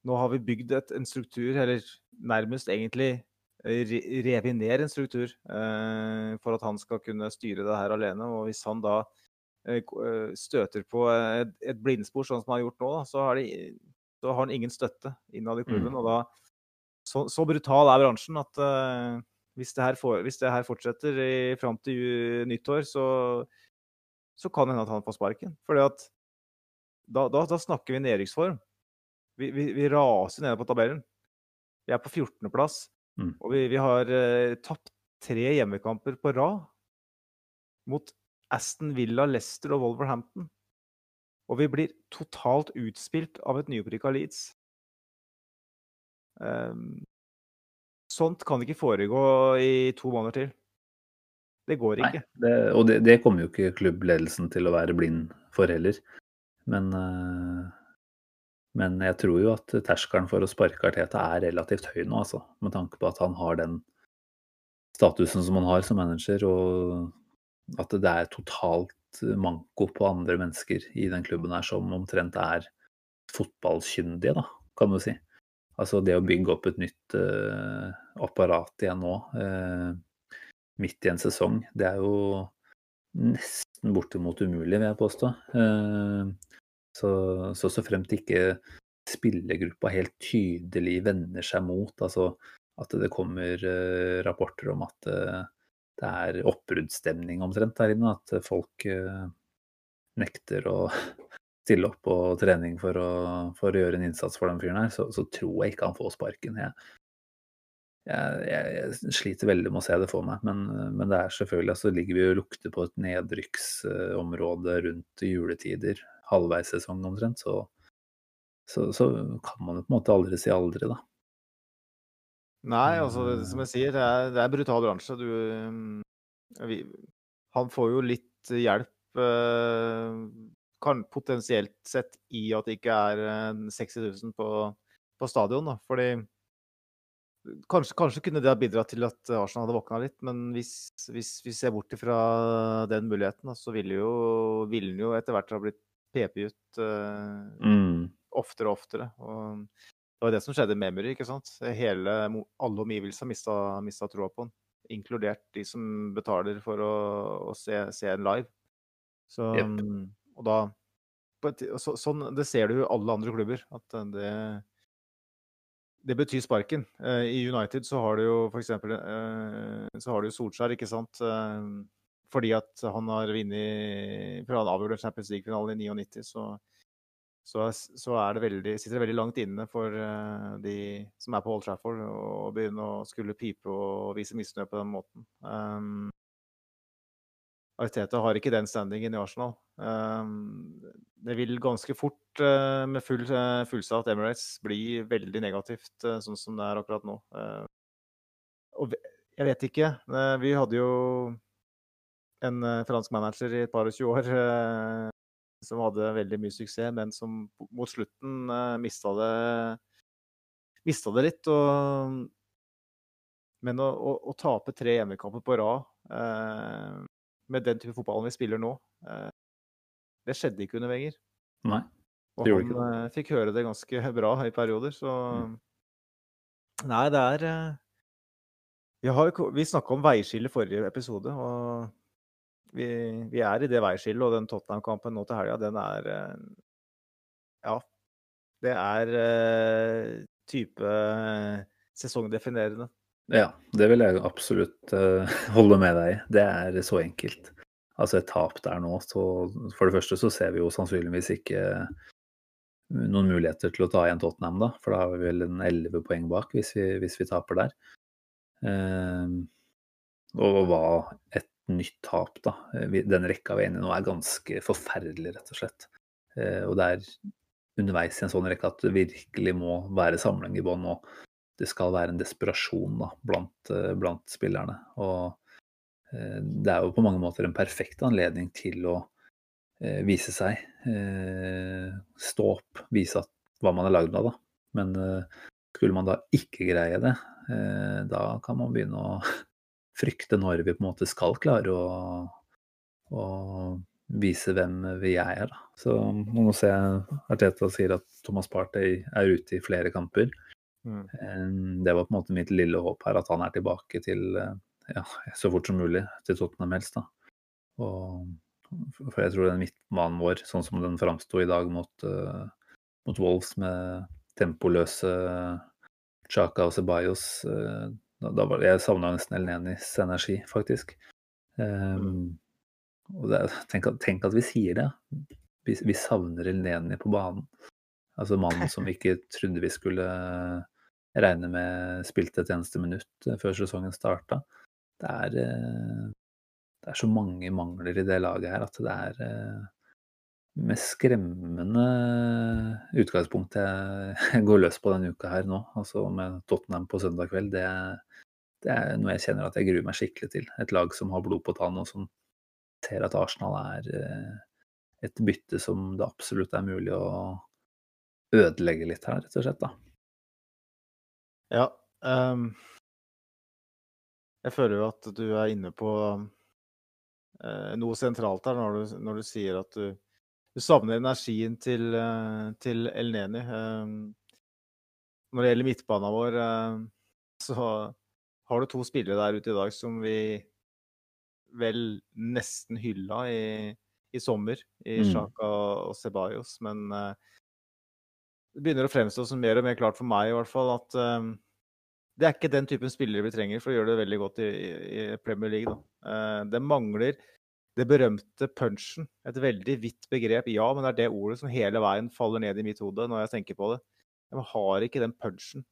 D: nå har vi bygd et, en struktur, eller nærmest egentlig revet ned en struktur, eh, for at han skal kunne styre det her alene. Og hvis han da eh, eh støter på et, et, blindspor, sånn som han har gjort nå, da, så, har de, så, har han ingen støtte innad i klubben. Mm. og da så, så, brutal er bransjen at uh, hvis, det for, hvis, det her fortsetter i, fram til nyttår, så, så kan det hende at han får sparken. Fordi at da, da, da snakker vi nedrykksform. Vi, vi, vi, raser ned på tabellen. Vi er på 14.-plass, mm. og vi, vi har uh, tapt tre hjemmekamper på rad mot Aston Villa, Leicester og Wolverhampton. Og vi blir totalt utspilt av et nyopprykka Leeds. Um, sånt kan ikke foregå i to måneder til. Det går ikke.
C: Nei, det, og det, det, kommer jo ikke klubbledelsen til å være blind for heller. Men, eh, men jeg tror jo at terskelen for å sparke Arteta er relativt høy nå, altså. Med tanke på at han har den statusen som han har som manager, og at det er totalt manko på andre mennesker i den klubben her som omtrent er fotballkyndige, da, kan du si. Altså det å bygge opp et nytt uh, apparat igjen nå, uh, midt i en sesong, det er jo nesten bortimot umulig, vil jeg påstå. Uh, så, så, så fremt ikke spillergruppa helt tydelig vender seg mot, altså at det kommer rapporter om at det er oppbruddsstemning omtrent der inne, at folk nekter å stille opp på trening for å, for å, gjøre en innsats for den fyren her, så, så, tror jeg ikke han får sparken. Jeg, jeg, jeg, sliter veldig med å se det for meg, men, men det er selvfølgelig altså ligger vi og lukter på et nedrykksområde rundt juletider halvveis sesong omtrent, så, så, så, kan man jo på en måte aldri si aldri, da.
D: Nei, altså som jeg sier, det er, det er brutal bransje. Du vi, Han får jo litt hjelp eh, kan potensielt sett i at det ikke er 60 000 på, på stadion. Da. Fordi kanskje, kanskje, kunne det ha bidratt til at Arsenal hadde våkna litt, men hvis, hvis vi ser bort fra den muligheten, da, så ville jo, ville den jo etter hvert ha blitt pepet ut uh, mm. oftere og oftere. Og det var det som skjedde med Memory. ikke sant? Hele, alle omgivelser mista, mista troa på den. Inkludert de som betaler for å, å se, se, en live. Så, yep. Og da så, sånn, Det ser du i alle andre klubber. At det, det betyr sparken. Uh, I United så har du jo f.eks. Uh, så har du Solskjær, ikke sant. Uh, fordi at han har vunnet han avgjorde Champions League-finalen i 99, så, så, så det veldig, sitter det veldig langt inne for uh, de som er på Old Trafford, å begynne å skulle pipe og vise misnøye på den måten. Um, Arteta har ikke den standingen i Arsenal. Um, det vil ganske fort, uh, med full, uh, fullsatt Emirates, bli veldig negativt, uh, sånn som det er akkurat nå. og jeg vet ikke. vi hadde jo en fransk manager i et par og 20 år som hadde veldig mye suksess, men som mot slutten mista det, mista det litt. Og, men å, å, å, tape tre hjemmekamper på rad med den type fotballen vi spiller nå, det skjedde ikke under Wenger.
C: Nei,
D: det gjorde ikke det. Og han fikk høre det ganske bra i perioder, så mm. Nei, det er Vi, har, vi snakka om veiskille forrige episode, og vi, vi, er i det veiskillet, og den Tottenham-kampen nå til helga, den er eh, Ja. Det er type sesongdefinerende.
C: Ja, det vil jeg absolutt holde med deg i. Det er så enkelt. Altså et tap der nå, så for det første så ser vi jo sannsynligvis ikke noen muligheter til å ta igjen Tottenham, da. For da har vi vel en elleve poeng bak hvis vi, hvis vi taper der. Eh, og hva et nytt tap, da. Den rekka vi er inne i nå er ganske forferdelig, rett og slett. Eh, og det er underveis i en sånn rekke at det virkelig må være samling i bånn. Og det skal være en desperasjon da, blant, blant spillerne. Og det er jo på mange måter en perfekt anledning til å vise seg. stå opp, vise at, hva man er lagd av, da. Men skulle man da ikke greie det, da kan man begynne å frykte når vi på en måte skal klare å, å vise hvem vi er. Da. Så nå ser jeg Arteta sier at Thomas Partey er ute i flere kamper. Mm. Det var på en måte mitt lille håp her, at han er tilbake til ja, så fort som mulig til Tottenham helst. da. Og, for jeg tror den midtbanen vår, sånn som den framsto i dag mot, uh, mot Wolves med tempoløse Chaka og Ceballos uh, da, da var, Jeg savna nesten Elnenis energi, faktisk. Um, og det, tenk, at, tenk, at, vi sier det. Vi, vi savner Elneni på banen. Altså mannen som vi ikke trodde vi skulle regne med spilte et eneste minutt før sesongen starta. Det er, eh, det er så mange mangler i det laget her at det er det med skremmende utgangspunkt jeg går løs på denne uka her nå. Altså med Tottenham på søndag kveld. Det, det er noe jeg kjenner at jeg gruer meg skikkelig til. Et lag som har blod på tann, og som ser at Arsenal er eh, et bytte som det absolutt er mulig å ødelegge litt her, rett og slett. da.
D: Ja. Um, jeg føler jo at du er inne på uh, noe sentralt her når du, når du sier at du, du, savner energien til, uh, til El Neni. Um, når det gjelder midtbanen vår, så har du to spillere der ute i dag som vi vel nesten hylla i, i sommer, i mm. Sjaka og Ceballos, men det begynner å fremstå som mer og mer klart for meg i hvert fall at det er ikke den typen spillere vi trenger for å gjøre det veldig godt i, i Premier League. Da. det mangler det berømte punchen. Et veldig vidt begrep, ja, men det er det ordet som hele veien faller ned i mitt hode når jeg tenker på det. De har ikke den punchen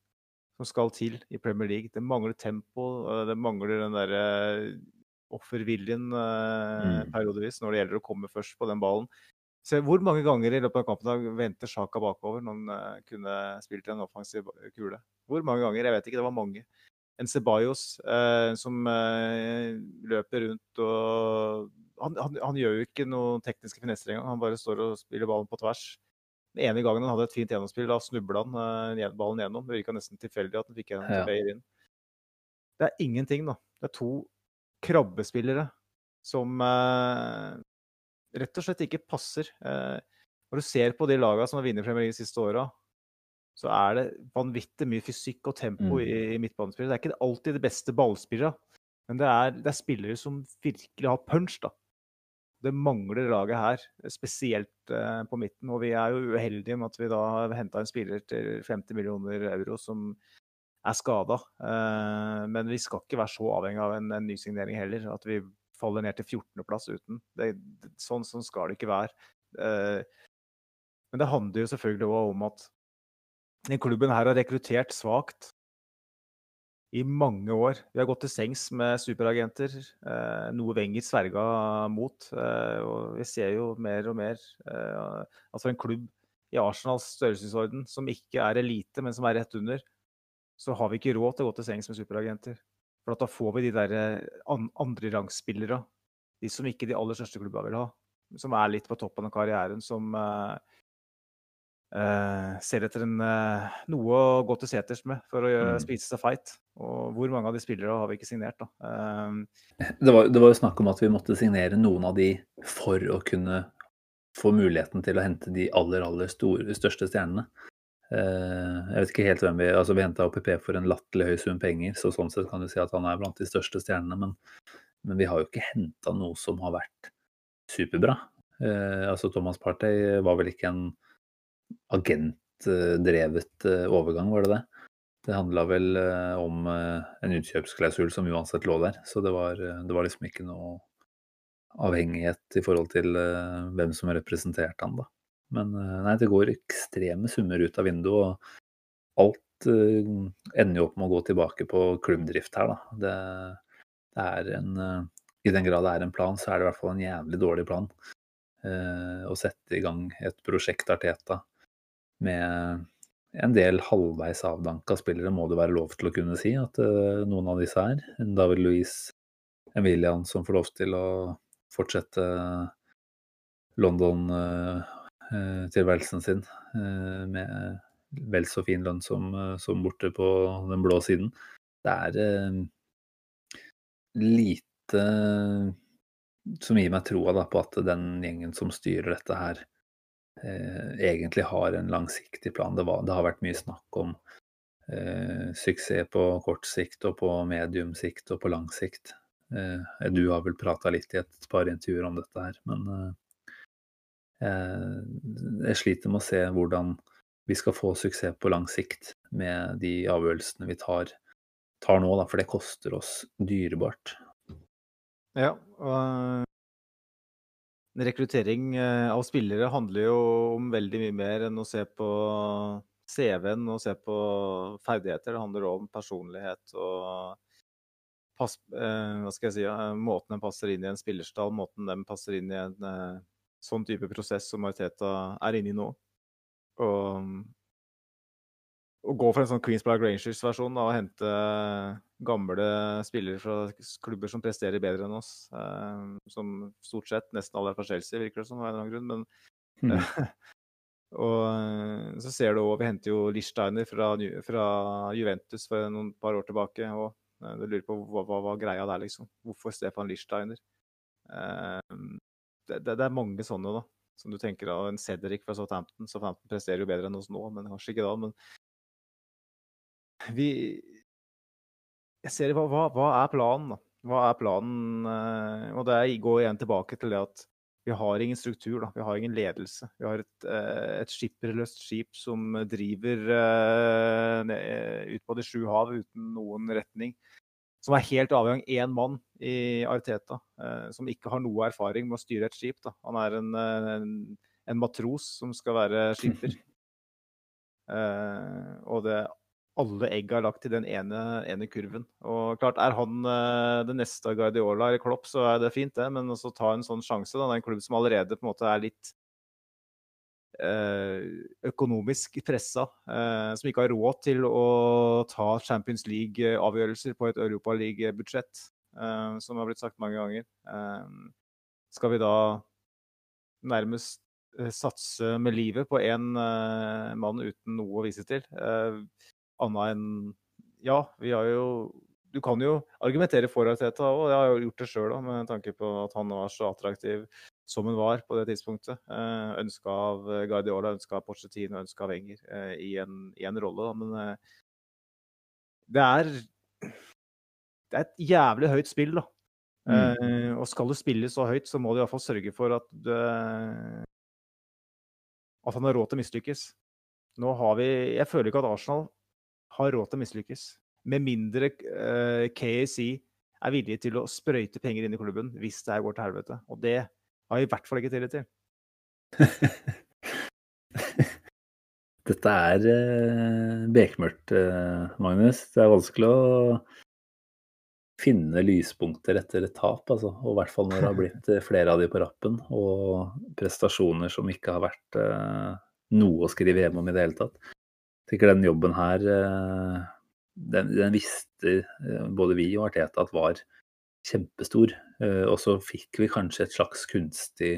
D: som skal til i Premier League. Det mangler tempo, det mangler den derre offerviljen uh, mm. periodevis når det gjelder å komme først på den ballen. Se, hvor mange ganger i løpet av kampen vendte Sjaka bakover når han uh, kunne spilt en offensiv kule? Hvor mange ganger? Jeg vet ikke, det var mange. En Ceballos eh, som eh, løper rundt og han, han, han, gjør jo ikke noen tekniske finesser engang. Han bare står og spiller ballen på tvers. Den ene gangen han hadde et fint gjennomspill, da snubla han ballen gjennom. Det virka nesten tilfeldig at han fikk en ja. inn. Det er ingenting, da. Det er to krabbespillere som rett og slett ikke passer. Eh, når du ser på de lagene som har vunnet Premier League de siste åra, så er det vanvittig mye fysikk og tempo mm. i, i midtbanespillet. Det er ikke alltid de beste ballspillere, men det er, det er, spillere som virkelig har punch. da. Det mangler laget her, spesielt eh, på midten. Og vi er jo uheldige med at vi da har henta en spiller til 50 millioner euro som er skada. Eh, men vi skal ikke være så avhengig av en, en nysignering heller. At vi faller ned til 14.-plass uten. Det, sånn, sånn, skal det ikke være. Eh, men det handler jo selvfølgelig òg om at den klubben her har rekruttert svakt i mange år. Vi har gått til sengs med superagenter, eh, noe Wenger sverga mot. Eh, og vi ser jo mer og mer eh, at en klubb i Arsenals størrelsesorden som ikke er elite, men som er rett under, så har vi ikke råd til å gå til sengs med superagenter. For da får vi de der eh, andrerangsspillere, de som ikke de aller største klubba vil ha. Som er litt på toppen av karrieren, som uh, uh, ser etter en, uh, noe å gå til seters med for å mm. spise seg fight. Og hvor mange av de spillere har vi ikke signert, da?
C: det, var, det var jo snakk om at vi måtte signere noen av de for å kunne få muligheten til å hente de aller, aller store, største stjernene. Eh, jeg vet ikke helt hvem vi altså Vi henta OPP for en latterlig høy sum penger, så sånn sett kan du si at han er blant de største stjernene. Men, men vi har jo ikke henta noe som har vært superbra. Eh, altså Thomas Partey var vel ikke en agentdrevet eh, overgang, var det det? det handla vel om en utkjøpsklausul som uansett lå der. Så det var, det var liksom ikke noe avhengighet i forhold til hvem som representerte han, da. Men eh, nei, det går ekstreme summer ut av vinduet, og alt uh, ender jo opp med å gå tilbake på klubbdrift her, da. Det, det er en uh, I den grad det er en plan, så er det i hvert fall en jævlig dårlig plan. uh, å sette i gang et prosjekt Arteta med en del halvveis avdanka spillere, må det være lov til å kunne si at noen av disse er. David Louise, en William som får lov til å fortsette London-tilværelsen sin eh, med vel så fin lønn som, eh, som borte på den blå siden. Det er eh, lite som gir meg troa på at den gjengen som styrer dette her, eh, egentlig har en langsiktig plan. Det, var, det har vært mye snakk om eh, suksess på kort sikt og på medium sikt og på lang sikt. Eh, du har vel prata litt i et par intervjuer om dette her, men eh, jeg sliter med å se hvordan vi skal få suksess på lang sikt med de avgjørelsene vi tar, tar nå, da, for det koster oss dyrebart.
D: Ja, og rekruttering eh, av spillere handler jo om veldig mye mer enn å se på CV-en og se på ferdigheter. Det handler også om personlighet og pass, eh, hva skal jeg si, måten den passer inn i en spillerstall, måten den passer inn i en eh, sånn type prosess som Mariteta er inne i nå. Og å gå for en sånn Queens Black Rangers-versjon og hente gamle spillere fra klubber som presterer bedre enn oss, eh, som stort sett nesten alle er fra Chelsea, virker det som, av en eller annen grunn. Men,
C: Mm.
D: og eh, så ser du òg Vi henter jo Lichsteiner fra, fra Juventus for noen par år tilbake. og eh, Du lurer på hva, hva var greia der, liksom. Hvorfor Stefan Lichsteiner? Eh, det, det, er mange sånne, da som du tenker av en Cedric fra Southampton. Southampton presterer jo bedre enn oss nå, men kanskje ikke da. Men vi Jeg ser hva, hva, hva er planen, da? Hva er planen? eh, Og det går igjen tilbake til det at vi har ingen struktur, da. Vi har ingen ledelse. Vi har et, eh, et skipperløst skip som driver eh, ut på de sju hav uten noen retning. Som er helt avhengig av én mann i Arteta, eh, som ikke har noe erfaring med å styre et skip. Da. Han er en, en, en matros som skal være skipper. Uh, og det, alle egg er lagt i den ene, ene kurven. Og klart, er han uh, det neste av Guardiola eller Klopp, så er det fint, det. Men også ta en sånn sjanse. Da. Det er en klubb som allerede på en måte er litt økonomisk pressa. Eh, som ikke har råd til å ta Champions League-avgjørelser på et Europaliga-budsjett. Eh, som har blitt sagt mange ganger. Eh, skal vi da nærmest eh, satse med livet på én eh, mann uten noe å vise til? Anna enn Ja, vi har jo Du kan jo argumentere for Arteta og jeg har jo gjort det sjøl med tanke på at han var så attraktiv som hun var på det tidspunktet. Eh, ønska av Guardiola, ønska av Pochettino, ønska av Enger eh, i, en, i en rolle. Men eh, det er Det er et jævlig høyt spill, da. Eh, og skal du spille så høyt, så må du iallfall sørge for at du At han har råd til å mislykkes. Nå har vi Jeg føler ikke at Arsenal har råd til å mislykkes. Med mindre eh, KAC er villig til å sprøyte penger inn i klubben hvis det her går til helvete. Og det har i hvert fall ikke tillit til.
C: Dette er eh, bekmørkt, eh, Magnus. Det er vanskelig å finne lyspunkter etter et tap, altså. Og i hvert fall når det har blitt eh, flere av de på rappen, og prestasjoner som ikke har vært eh, noe å skrive hjem om i det hele tatt. Jeg tenker den jobben her, eh, den, den visste eh, både vi og Arteta at var kjempestor. Eh, og så fikk vi kanskje et slags kunstig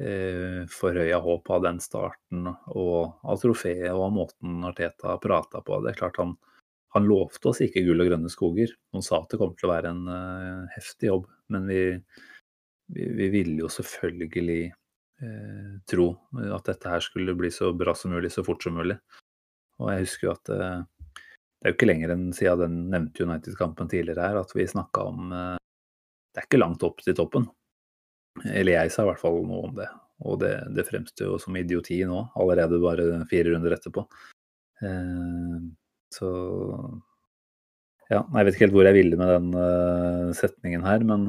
C: eh, forhøya håp av den starten og av trofeet og av måten Arteta prata på. Det er klart han, han lovte oss ikke gull og grønne skoger. Han sa at det kom til å være en eh, heftig jobb, men vi, vi, vi ville jo selvfølgelig eh, tro at dette her skulle bli så bra som mulig, så fort som mulig. Og jeg husker jo at eh, det er jo ikke lenger enn siden den nevnte United-kampen tidligere her, at vi snakka om eh, Det er ikke langt opp til toppen. Eller jeg sa i hvert fall noe om det. Og det, det fremstår jo som idioti nå, allerede bare fire runder etterpå. Eh, Så ja, jeg vet ikke helt hvor jeg ville med den uh, setningen her, men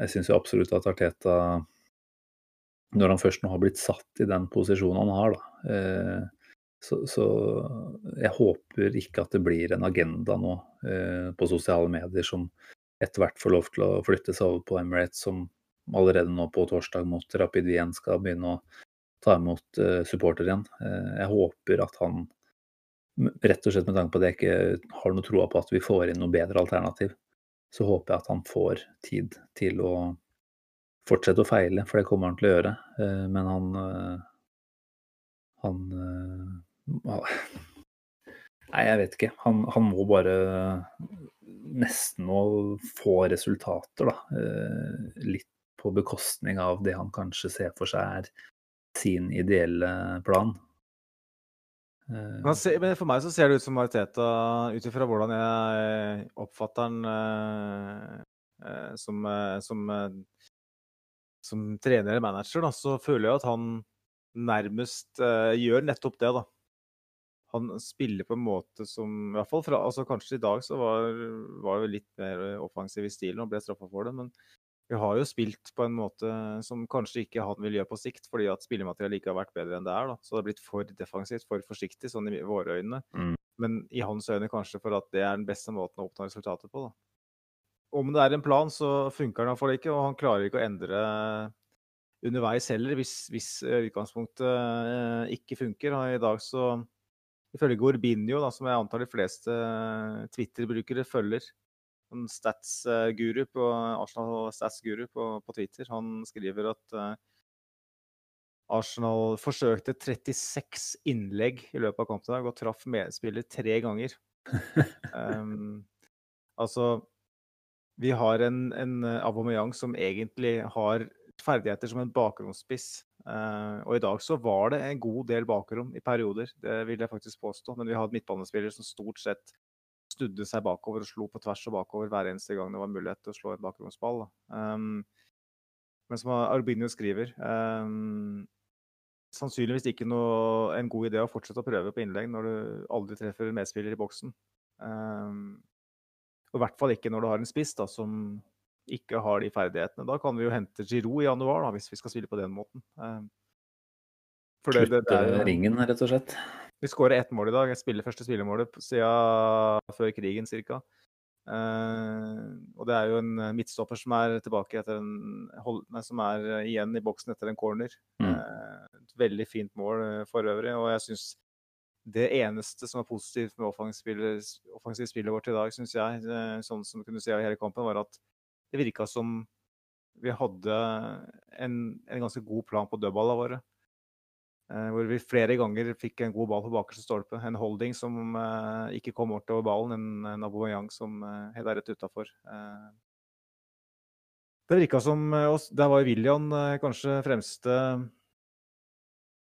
C: jeg syns jo absolutt at Arteta, når han først nå har blitt satt i den posisjonen han har, da, så, så, jeg håper ikke at det blir en agenda nå på sosiale medier som etter hvert får lov til å flytte seg over på Emirates, som allerede nå på torsdag mot Rapid Wien skal begynne å ta imot supporter igjen. jeg håper at han Rett og slett med tanke på at jeg ikke har noe troa på at vi får inn noe bedre alternativ. Så håper jeg at han får tid til å fortsette å feile, for det kommer han til å gjøre. Eh, men han eh, Han eh, Nei, jeg vet ikke. Han, han må bare nesten å få resultater, da. Litt på bekostning av det han kanskje ser for seg er sin ideelle plan.
D: Men for meg så ser det ut som Mariteta, ut ifra hvordan jeg oppfatter han eh, eh, som, eh, som, som, trener eller manager, da, så føler jeg at han nærmest gjør nettopp det. da. Han spiller på en måte som i hvert fall fra, altså Kanskje i dag så var, var litt mer offensiv i stilen og ble straffa for det, men vi har jo spilt på en måte som kanskje ikke han vil gjøre på sikt, fordi at spillematerialet ikke har vært bedre enn det er. da. Så det har blitt for defensivt, for forsiktig, sånn i våre øyne. Mm. Men i hans øyne kanskje for at det er den beste måten å oppnå resultatet på. da. Om det er en plan, så funker den iallfall ikke, og han klarer ikke å endre underveis heller, hvis, hvis utgangspunktet eh, ikke funker. I dag så, ifølge Gorbinio, da, som jeg antar de fleste Twitter-brukere følger, en stats-guru på Arsenal stats-guru på, på, Twitter. Han skriver at uh, Arsenal forsøkte 36 innlegg i løpet av kampen i dag og traff medspiller tre ganger. um, altså Vi har en, en Aubameyang som egentlig har ferdigheter som en bakromsspiss Uh, og i dag så var det en god del bakrom i perioder, det vil jeg faktisk påstå. Men vi hadde midtbanespillere som stort sett studde seg bakover og slo på tvers og bakover hver eneste gang det var mulighet til å slå en bakromsball. Um, men som Arbinio skriver um, Sannsynligvis ikke noe, en god idé å fortsette å prøve på innlegg når du aldri treffer en medspiller i boksen. Um, og I hvert fall ikke når du har en spiss da, som ikke har de ferdighetene. Da kan vi jo hente Giroud i januar, da, hvis vi skal spille på den måten. Um,
C: for det, det, det er, ringen, rett og slett.
D: Vi skårer ett mål i dag. Jeg spiller første spillemålet siden før krigen ca. Uh, eh, og det er jo en midtstopper som er tilbake etter en hold, nei, som er igjen i boksen etter en corner. Mm. Uh, et veldig fint mål uh, for øvrig. Og jeg syns det eneste som er positivt med offensivt spillet vårt i dag, syns jeg, sånn som du kunne se i hele kampen, var at det virka som vi hadde en, en ganske god plan på dødballene våre. Eh, hvor vi flere ganger fikk en god ball på bakerste stolpe. En holding som eh, ikke kom over ballen. En, en Aubameyang som eh, er rett utafor. Eh, det virka som oss, Der var William kanskje fremste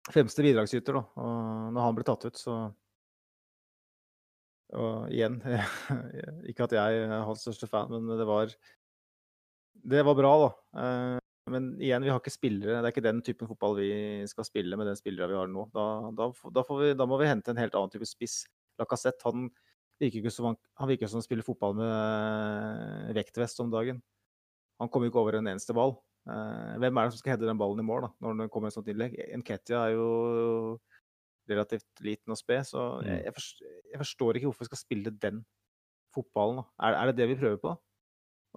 D: fremste bidragsyter. da. Og når han ble tatt ut, så Og igjen Ikke at jeg er hans største fan, men det var Det var bra, da. Men igjen, vi har ikke spillere. Det er ikke den typen fotball vi skal spille med den spillere vi har nå. Da, da, da, vi, da må vi hente en helt annen type spiss. Lacassette han virker ikke som han, han virker som han spiller fotball med eh, vektvest om dagen. Han kommer ikke over en eneste ball. Eh, hvem er det som skal heade den ballen i mål da, når det kommer et sånt innlegg? Nketia er jo relativt liten og sped, så jeg, mm. jeg, forstår, jeg, forstår, ikke hvorfor vi skal spille den fotballen. Er, er, det det vi prøver på?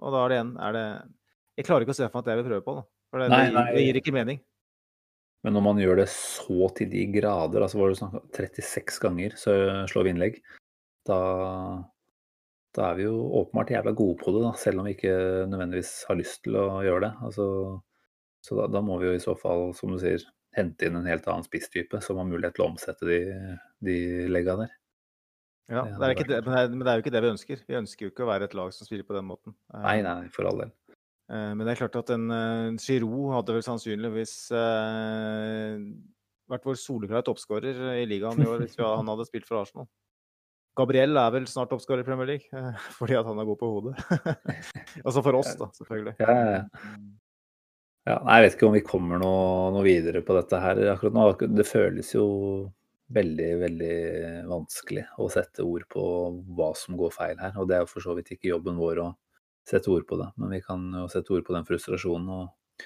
D: Og da er det igjen er det, jeg klarer ikke å se for meg at jeg vil prøve på da. For det, nei, nei. det, gir ikke mening.
C: Men når man gjør det så til de grader, altså var det sånn 36 ganger så slår vi innlegg, da, da er vi jo åpenbart jævla gode på det, da, selv om vi ikke nødvendigvis har lyst til å gjøre det. Altså, så da, da, må vi jo i så fall, som du sier, hente inn en helt annen spisstype som har mulighet til å omsette de, de legga der.
D: Ja, det det, er, men det er jo ikke det vi ønsker. Vi ønsker jo ikke å være et lag som spiller på den måten.
C: Nei, nei, for all del.
D: Eh, men det er klart at en uh, Giroud hadde vel sannsynligvis vært vår soleklare toppskårer i ligaen i år hvis han hadde spilt for Arsenal. Gabriel er vel snart toppskårer i Premier League, fordi at han er god på hodet. altså for oss, da, selvfølgelig.
C: Ja, ja, ja. ja, jeg vet ikke om vi kommer noe, noe, videre på dette her akkurat nå. Det føles jo veldig, veldig vanskelig å sette ord på hva som går feil her. Og det er jo for så vidt ikke jobben vår å sette ord på det, men vi kan jo sette ord på den frustrasjonen. og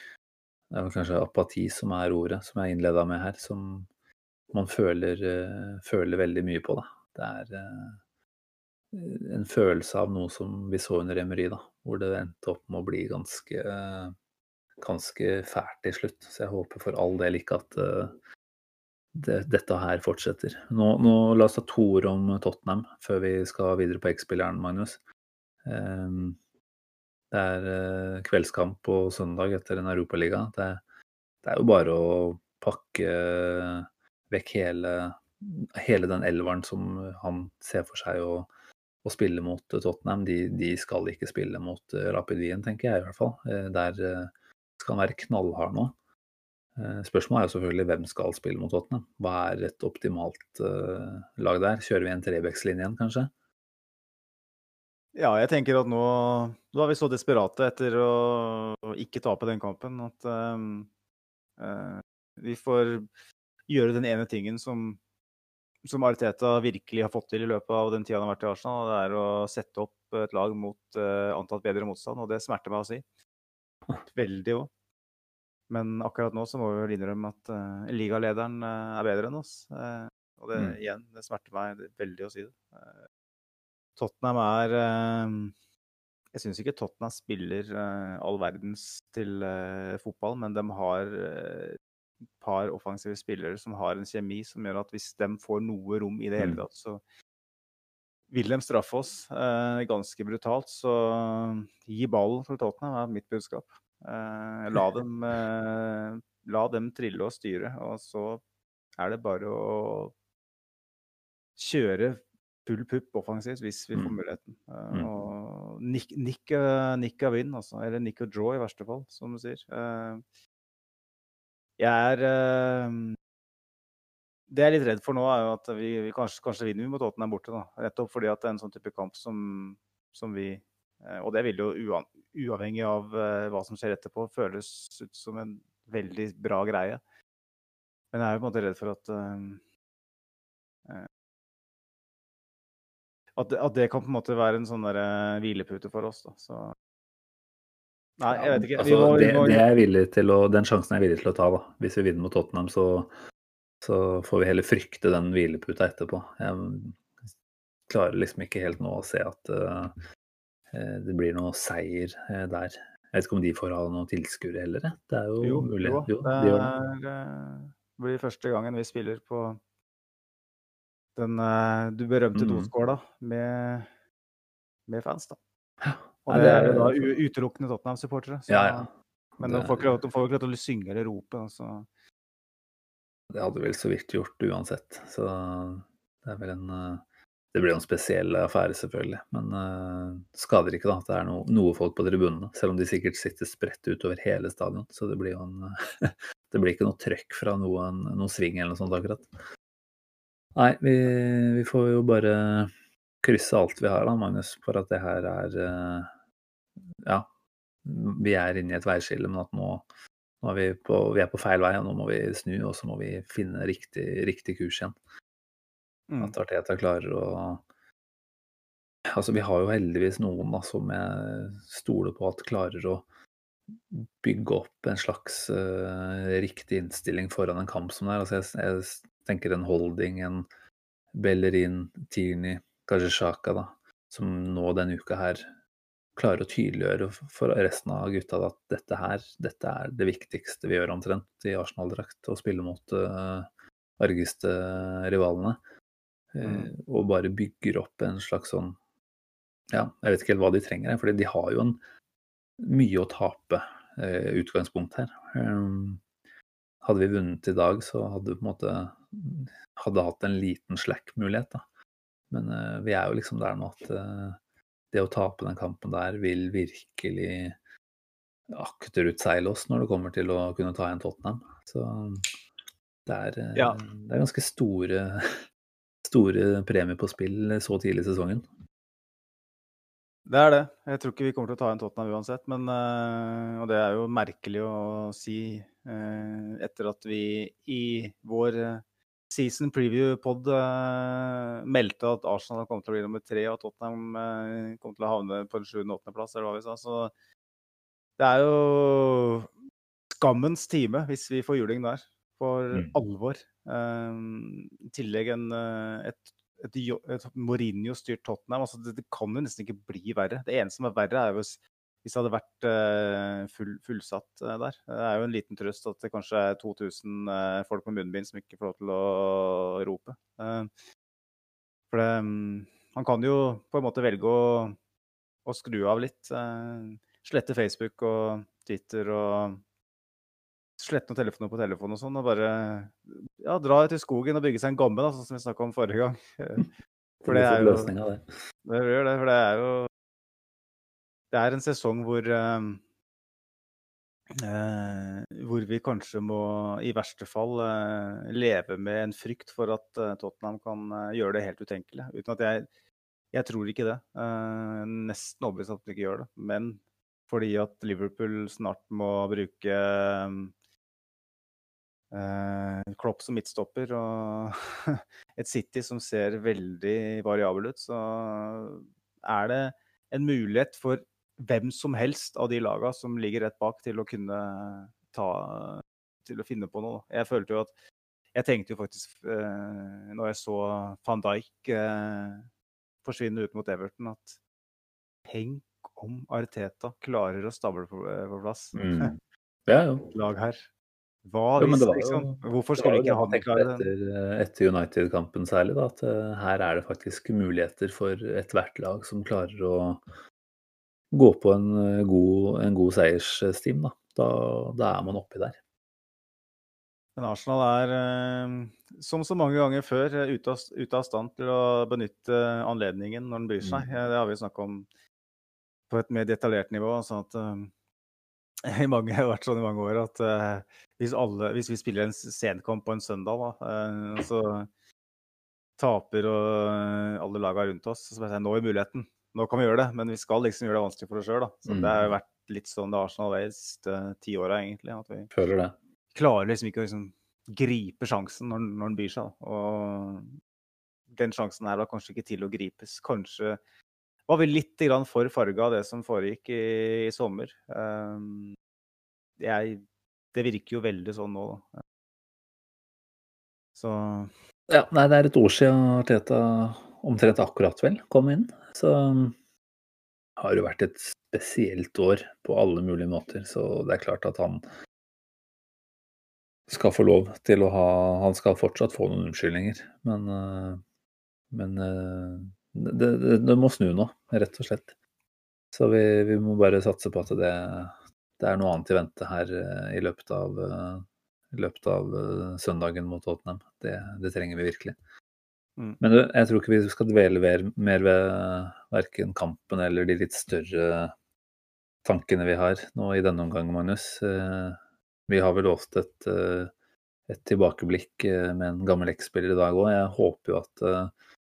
C: Det er vel kanskje apati som er ordet som jeg innleda med her, som man føler, eh, føler veldig mye på. Da. Det er eh, en følelse av noe som vi så under Emery, da, hvor det endte opp med å bli ganske, ganske fælt til slutt. Så jeg håper for all del ikke at det, dette her fortsetter. Nå, nå, La oss ta to ord om Tottenham før vi skal videre på X-spilleren, Magnus. Um, det er uh, kveldskamp på søndag etter en europaliga. Det, det er jo bare å pakke vekk hele, hele den elveren som han ser for seg å å spille mot Tottenham. De, de, skal ikke spille mot eh, Rapid Wien, tenker jeg i hvert fall. Eh, der skal han være knallhard nå. Spørsmålet er jo selvfølgelig hvem skal spille mot Tottenham. Hva er et optimalt lag der? Kjører vi en Trebekslinje igjen, kanskje?
D: Ja, jeg tenker at nå, nå er vi så desperate etter å ikke tape den kampen at um, uh, vi får gjøre den ene tingen som som Ariteta virkelig har fått til i løpet av den tida han har vært i Arsenal, det er å sette opp et lag mot uh, antatt bedre motstand, og det smerter meg å si. Veldig òg. Men akkurat nå så må vi vel innrømme at uh, ligalederen uh, er bedre enn oss. Uh, og det, mm. igjen, det smerter meg veldig å si det. Tottenham er Jeg syns ikke Tottenham spiller all verdens til fotball, men de har par offensive spillere som har en kjemi som gjør at hvis de får noe rom i det hele mm. tatt, så vil de straffe oss eh, ganske brutalt. Så gi ballen for Tottenham er mitt budskap. Eh, la, dem, eh, la dem trille og styre, og så er det bare å kjøre full pupp offensivt hvis vi får mm. muligheten. Uh, mm. Og nikk, nick, nick a win, altså. Eller nikk og draw, i verste fall, som du sier. Jeg er Det jeg er litt redd for nå, er jo at vi, vi kanskje, kanskje, vinner vi mot Tottenham borte. da. Nettopp fordi at det er en sånn type kamp som, som vi Og det vil jo uavhengig av uh, hva som skjer etterpå, føles ut som en veldig bra greie. Men jeg er jo på en måte redd for at at, at, det kan på en måte være en sånn der, hvilepute for oss. Da. Så Nei, jeg vet ikke.
C: Altså, må, det, må... det, til å, den sjansen er jeg villig til å ta. da. Hvis vi vinner mot Tottenham, så, så får vi heller frykte den hvileputa etterpå. Jeg klarer liksom ikke helt nå å se at uh, det blir noe seier uh, der. Jeg vet ikke om de får ha noen tilskuere heller. Det er jo, jo mulig. Jo,
D: jo, det, er, det blir første gangen vi spiller på den du berømte mm. doskåla med, med fans, da. Og det er jo da utelukkende Tottenham-supportere.
C: Ja, ja.
D: Men de får, ikke, lov til å synge eller rope. Altså.
C: Det hadde vel så vidt gjort uansett. Så det er vel en eh, Det blir en spesiell affære, selvfølgelig. Men uh, skader ikke da at det er no, noe folk på tribunene. Selv om de sikkert sitter spredt utover hele stadion. Så det blir jo en Det blir ikke noe trøkk fra noen, noen sving eller noe sånt akkurat. Nei, vi, vi får jo bare krysse alt vi har da, Magnus, for at det her er uh, ja, vi er inne i et veiskille, men at nå, nå er vi, på, vi, er på feil vei, og nå må vi snu, og så må vi finne riktig, riktig kurs igjen. Mm. At Arteta klarer å Altså, vi har jo heldigvis noen da, som jeg stoler på at klarer å bygge opp en slags uh, riktig innstilling foran en kamp som det er. Altså, jeg, jeg, tenker en holding, en Bellerin, Tierney, kanskje Sjaka, da, som nå denne uka her klarer å tydeliggjøre for resten av gutta at dette her, dette er det viktigste vi gjør omtrent i Arsenal-drakt. Å spille mot uh, argeste rivalene. Mm. Og bare bygger opp en slags sånn Ja, jeg vet ikke helt hva de trenger, for de har jo en mye å tape uh, utgangspunkt her. Um, hadde vi vunnet i dag, så hadde vi på en måte hadde hatt en liten slack-mulighet. da. Men vi er jo liksom der nå at det å tape den kampen der vil virkelig akterutseile oss når det kommer til å kunne ta igjen Tottenham. Så det er, ja. det er ganske store, store premier på spill så tidlig i sesongen.
D: Det er det. Jeg tror ikke vi kommer til å ta igjen Tottenham uansett. Men, og det er jo merkelig å si etter at vi i vår season preview-pod meldte at Arsenal kom til å bli nummer tre, og Tottenham kom til å havne på en sjuende-åttendeplass, eller hva vi sa. Så det er jo skammens time hvis vi får juling der. For
C: Mm.
D: alvor. Um, I tillegg en, uh, et, et, et Mourinho-styrt Tottenham. Altså, det, det kan jo nesten ikke bli verre. Det eneste som er verre, er jo hvis, hvis det hadde vært uh, full, fullsatt uh, der. Det er jo en liten trøst at det kanskje er 2000 uh, folk med munnbind som ikke får lov til å rope. Uh, for det, han kan jo på en måte velge å, å skru av litt. Slette Facebook og Twitter og slette noen telefoner på telefonen og sånn, og bare ja, dra ut i skogen og bygge seg en gamme, da, sånn som vi snakka om forrige gang. For det er jo
C: det.
D: det gjør det, for det er jo Det er en sesong hvor eh, eh, Hvor vi kanskje må, i verste fall, eh, leve med en frykt for at eh, Tottenham kan eh, gjøre det helt utenkelig. Uten at jeg Jeg tror ikke det. Eh, nesten overbevist at de ikke gjør det. Men fordi at Liverpool snart må bruke Klopp som midtstopper og et City som ser veldig variabel ut, så er det en mulighet for hvem som helst av de laga som ligger rett bak, til å kunne ta Til å finne på noe. Jeg følte jo at Jeg tenkte jo faktisk, eh, når jeg så van Dijk eh, forsvinne ut mot Everton, at tenk om Arteta klarer å stable på, eh, plass
C: Mm. Ja, jo.
D: lag her. Hva hvis,
C: jo-
D: liksom? Hvorfor skulle ikke han klare det?
C: etter, etter United-kampen særlig, da, at eh, her er det faktisk muligheter for ethvert lag som klarer å gå på en eh, god, en god seiersstim. Da. Da, da er man oppi der.
D: Men Arsenal er, eh, som så mange ganger før, eh, ute av, ute av stand til å benytte anledningen når den byr seg.
C: Mm.
D: Eh, Det har vi snakka om på et mer detaljert nivå. sånn at eh, i mange, det har vært sånn i mange år at uh, hvis, alle, hvis vi spiller en senkamp på en søndag, da, uh, så taper og eh, alle laga rundt oss, så sier jeg nå er muligheten. Nå kan vi gjøre det, men vi skal liksom gjøre det vanskelig for oss sjøl. Så
C: Mm.
D: det har jo vært litt sånn det Arsenal er de siste ti åra, egentlig. At vi
C: Føler det.
D: klarer liksom ikke å liksom gripe sjansen når, når den byr seg. Da. Og den sjansen her var kanskje ikke til å gripes. Kanskje var vi litt for farga av det som foregikk i, i sommer. Um, jeg, det virker jo veldig sånn nå, da. Så
C: Ja, nei, det er et år siden Arteta omtrent akkurat vel kom inn. Så har jo vært et spesielt år på alle mulige måter. Så det er klart at han skal få lov til å ha Han skal fortsatt få noen unnskyldninger, men, eh, men eh, det, det, det må snu nå, rett og slett. Så vi, vi må bare satse på at det, det er noe annet i vente her eh, i løpet av, eh, i løpet av eh, søndagen mot Tottenham. Det, det trenger vi virkelig.
D: Mm.
C: Men jeg tror ikke vi skal dvele mer, mer ved verken kampen eller de litt større tankene vi har nå i denne omgang, Magnus. Vi har vel lovt et, et tilbakeblikk med en gammel X-spiller i dag òg. Jeg håper jo at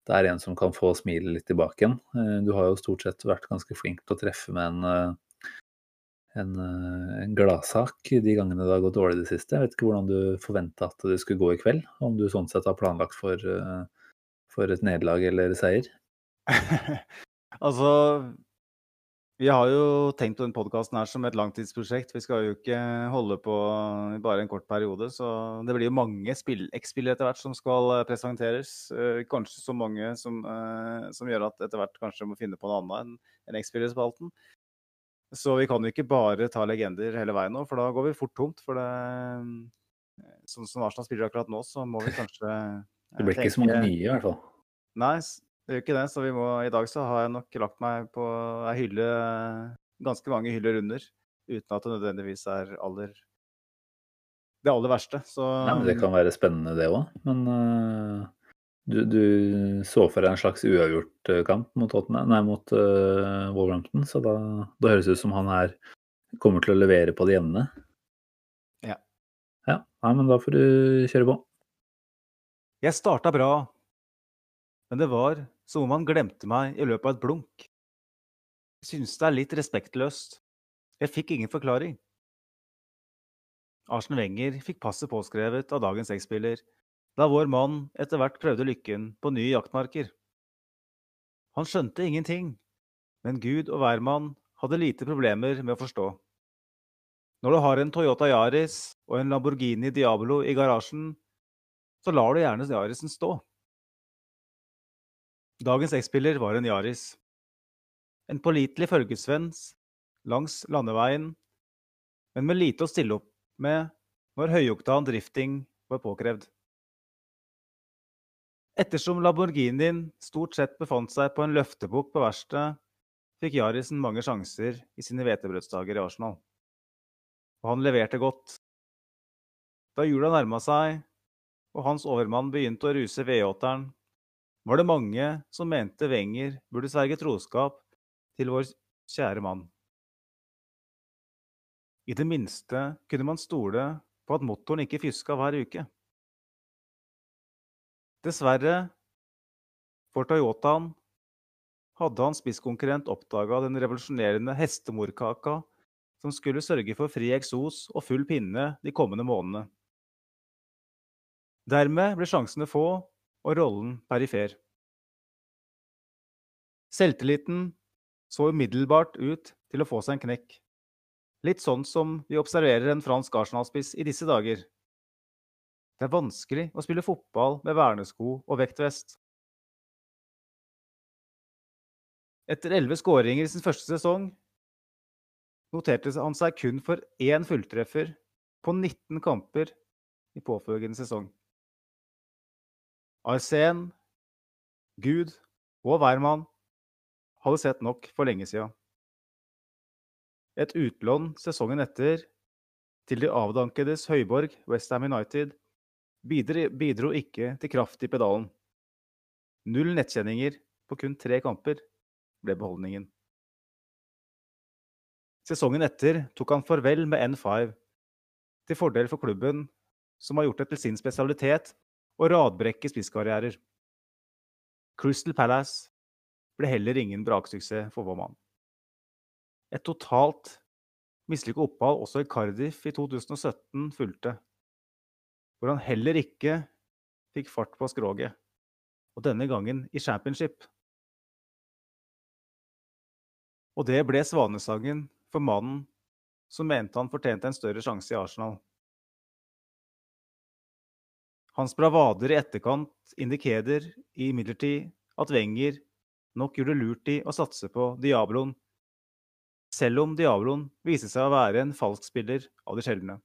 C: det er en som kan få smilet litt tilbake igjen. Eh, Du har jo stort sett vært ganske flink til å treffe med en, eh, en, eh, en gladsak de gangene det har gått dårlig i det siste. Jeg vet ikke hvordan du forventa at det skulle gå i kveld. Om du sånn sett har planlagt for, for et nederlag eller seier.
D: altså Vi har jo tenkt på den podkasten her som et langtidsprosjekt. Vi skal jo ikke holde på i bare en kort periode. Så det blir jo mange X-spillere etter hvert som skal eh, presenteres. Eh, Kanskje så mange som, eh, som gjør at etter hvert kanskje må finne på noe annet enn X-spillerspalten. Så vi kan jo ikke bare ta legender hele veien nå, for da går vi fort tomt. For det Sånn som Arsenal spiller akkurat nå, så må vi kanskje
C: Det blir ikke så mange nye, i hvert fall.
D: Nei, det gjør ikke det. Så vi må, i dag så har jeg nok lagt meg på ei hylle Ganske mange hyller under. Uten at det nødvendigvis er aller det aller verste. Så
C: Nei, men det kan være spennende, det òg. Men uh, du, du så for deg en slags uavgjort øh, kamp mot, Tottenham, nei, mot uh, Wolverhampton, så da, da høres det ut som han her kommer til å levere på det jevne.
D: Ja.
C: Ja, nei, men da får du kjøre på.
D: Jeg starta bra, men det var som om han glemte meg i løpet av et blunk. Jeg synes det er litt respektløst. Jeg fikk ingen forklaring. Arsen Wenger fikk passet påskrevet av dagens X-spiller da vår mann etter hvert prøvde lykken på nye jaktmarker. Han skjønte ingenting, men Gud og hvermann hadde lite problemer med å forstå. Når du har en Toyota Yaris og en Lamborghini Diablo i garasjen, så lar du gjerne Yarisen stå. Dagens X-spiller var en Yaris. En pålitelig følgesvenn langs landeveien, men med lite å stille opp med når høyoktan drifting var påkrevd. Ettersom Lamborghinien stort sett befant seg på en løftebukk på verkstedet, fikk Yarisen mange sjanser i sine hvetebrødsdager i Arsenal. Og han leverte godt. Da jula nærma seg og hans overmann begynte å ruse V8-eren, var det mange som mente Wenger burde sverge troskap til vår kjære mann. I det minste kunne man stole på at motoren ikke fyska hver uke. Dessverre for Toyotaen hadde hans spisskonkurrent oppdaga den revolusjonerende hestemorkaka som skulle sørge for fri eksos og full pinne de kommende månedene. Dermed ble sjansene få og rollen perifer. Selvtilliten så umiddelbart ut til å få seg en knekk. Litt sånn som vi observerer en fransk Arsenal-spiss i disse dager. Det er vanskelig å spille fotball med vernesko og vektvest. Etter elleve skåringer i sin første sesong noterte han seg kun for én fulltreffer på 19 kamper i påfølgende sesong. Arsen, Gud og hvermann hadde sett nok for lenge siden. Et utlån sesongen etter til de avdankedes høyborg Westham United bidro ikke til kraft i pedalen. Null nettkjenninger på kun tre kamper ble beholdningen. Sesongen etter tok han farvel med N5, til fordel for klubben, som har gjort det til sin spesialitet å radbrekke spisskarrierer. Crystal Palace ble heller ingen braksuksess for vår mann. Et totalt mislykka opphold også i Cardiff i 2017 fulgte, hvor han heller ikke fikk fart på skroget, og denne gangen i championship. Og det ble svanesangen for mannen som mente han fortjente en større sjanse i Arsenal. Hans bravader i etterkant indikerer imidlertid at Wenger nok gjorde lurt i å satse på Diabloen, selv om Diabloen viste seg å være en falsk spiller av de sjeldne.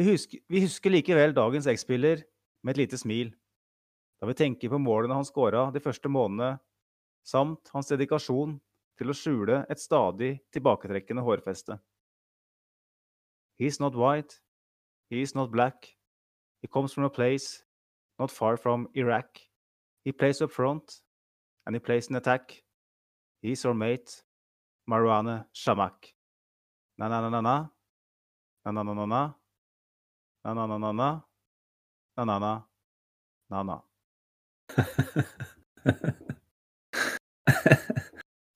D: Vi husker, vi husker likevel dagens X-spiller med et lite smil, da vi tenker på målene han skåra de første månedene, samt hans dedikasjon til å skjule et stadig tilbaketrekkende hårfeste. He's not white, he is not black, he comes from a place not far from Iraq. He plays up front, and he plays in attack. He's our mate, Marwana Shamak. Na-na-na-na-na, na-na-na-na-na, na-na-na-na-na, na-na-na, na-na.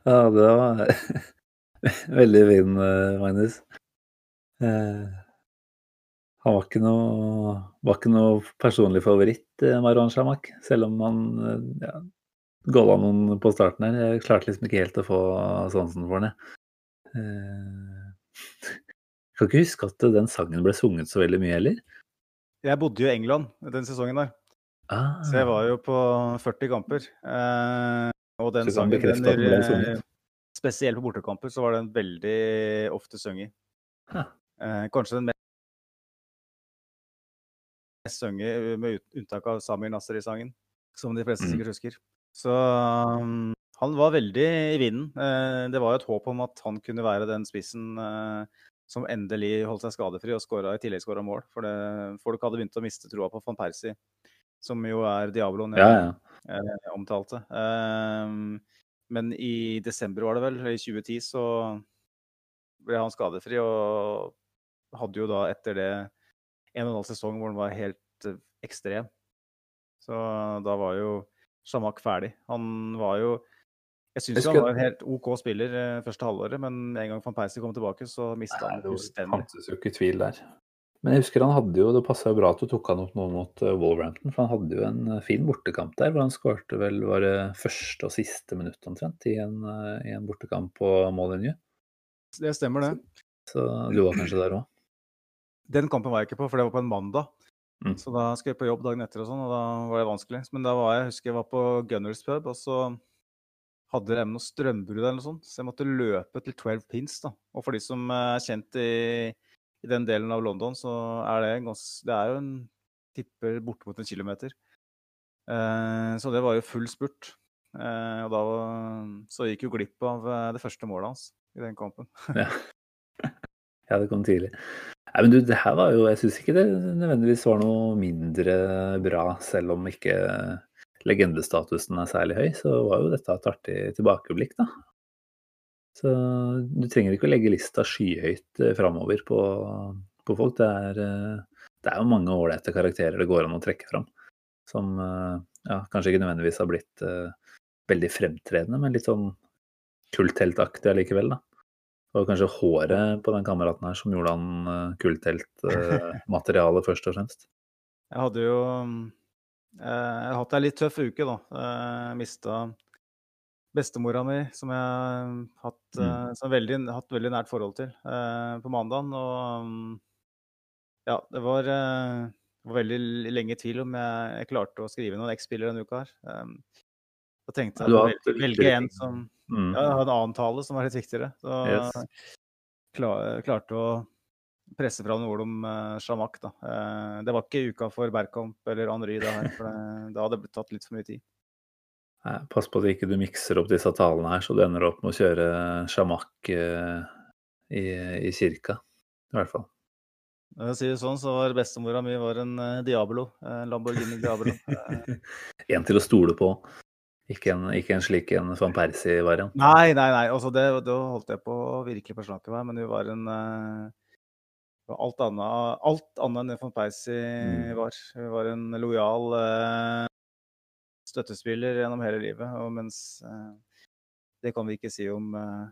C: Ja, det var veldig fin, eh, Magnus. Eh, han var ikke noe, var ikke noe personlig favoritt, eh, Marwan Shamak, selv om han eh, ja, golla noen på starten her. Jeg klarte liksom ikke helt å få sansen for den. jeg. Eh, kan ikke huske at den sangen ble sunget så veldig mye heller.
D: Jeg bodde jo i England den sesongen der,
C: Ah,
D: så jeg var jo på 40 kamper. Eh, og den sangen, den,
C: den
D: spesielt på bortekamper, så var den veldig ofte sunget.
C: Ah.
D: Eh, kanskje den mest sunget, med unntak av Samir Nasri-sangen, som de fleste
C: Mm.
D: sikkert husker. Så um, han var veldig i vinden. Eh, det var jo et håp om at han kunne være den spissen eh, som endelig holdt seg skadefri og skåra, i tillegg skåra mål. For det, folk hadde begynt å miste troa på van Persie, som jo er Diabloen
C: Ja, ja.
D: eh, omtalte. Ehm, men i desember, var det vel, i 2010, så ble han skadefri, og hadde jo da etter det en og en halv sesong hvor han var helt eh, ekstrem. Så da var jo Shamak ferdig. Han var jo Jeg syns han var en helt OK spiller eh, første halvåret, men en gang van Persie kom tilbake, så mista
C: han
D: han
C: det
D: fullstendig.
C: fantes jo ikke tvil der. Men jeg husker han hadde jo, det passa jo bra at du tok han opp nå mot uh, Wolverhampton, for han hadde jo en fin bortekamp der. hvor Han skårte vel var det første og siste minutt omtrent i en, i en bortekamp på Molyneux.
D: Det stemmer, det.
C: Så du var kanskje der òg?
D: Den kampen var jeg ikke på, for det var på en mandag.
C: Mm.
D: Så da skulle jeg på jobb dagen etter, og sånn, og da var det vanskelig. Men da var jeg, jeg husker jeg var på Gunners pub, og så hadde de noe strømbrudd eller noe sånt, så jeg måtte løpe til 12 pins. da. Og for de som er kjent i i den delen av London, så er det ganske Det er jo en tipper bortimot en kilometer. Eh, så det var jo full spurt. Eh, og da så gikk jo glipp av eh, det første målet hans i den kampen.
C: ja. ja, det kom tidlig. Nei, men du, det her var jo Jeg syns ikke det nødvendigvis var noe mindre bra, selv om ikke legendestatusen er særlig høy, så var jo dette et artig tilbakeblikk, da. Så du trenger ikke å legge lista skyhøyt eh, framover på, på, folk. Det er, eh, det er jo mange ålreite karakterer det går an å trekke fram. Som eh, ja, kanskje ikke nødvendigvis har blitt uh, veldig fremtredende, men litt sånn kultheltaktig allikevel, da. Og kanskje håret på den kameraten her som gjorde han uh, kultheltmateriale, uh, først og fremst.
D: Jeg hadde jo Jeg har hatt ei litt tøff uke, da. Jeg mista bestemora mi, som jeg har hatt, mm. veldig, hatt veldig nært forhold til, på mandagen. Og um, ja, det var, var, veldig lenge i tvil om jeg, jeg, klarte å skrive noen X-spiller denne uka her. Da tenkte jeg å velge, velge en som mm. Ja, en annen tale som var litt viktigere. Så yes. klar, klarte å presse fram ord om uh, Shamak, da. det var ikke uka for Berkamp eller Henry, det her, for det, da hadde det blitt tatt litt for mye tid.
C: Pass på at ikke du mikser opp disse talene her, så du ender opp med å kjøre sjamakk uh, i, i, kirka. I hvert fall.
D: Når jeg sier det sånn, så var bestemora mi var en uh, Diablo. En Lamborghini Diablo.
C: en til å stole på. Ikke en, ikke en slik en van Persie-variant.
D: Nei, nei, nei. Altså, det, da holdt jeg på å virkelig forsnakke meg, men hun var en uh, alt, annet, alt annet enn det van Persie mm. var. Hun var en lojal uh, støttespiller gjennom hele livet. Og mens uh, det kan vi ikke si om uh,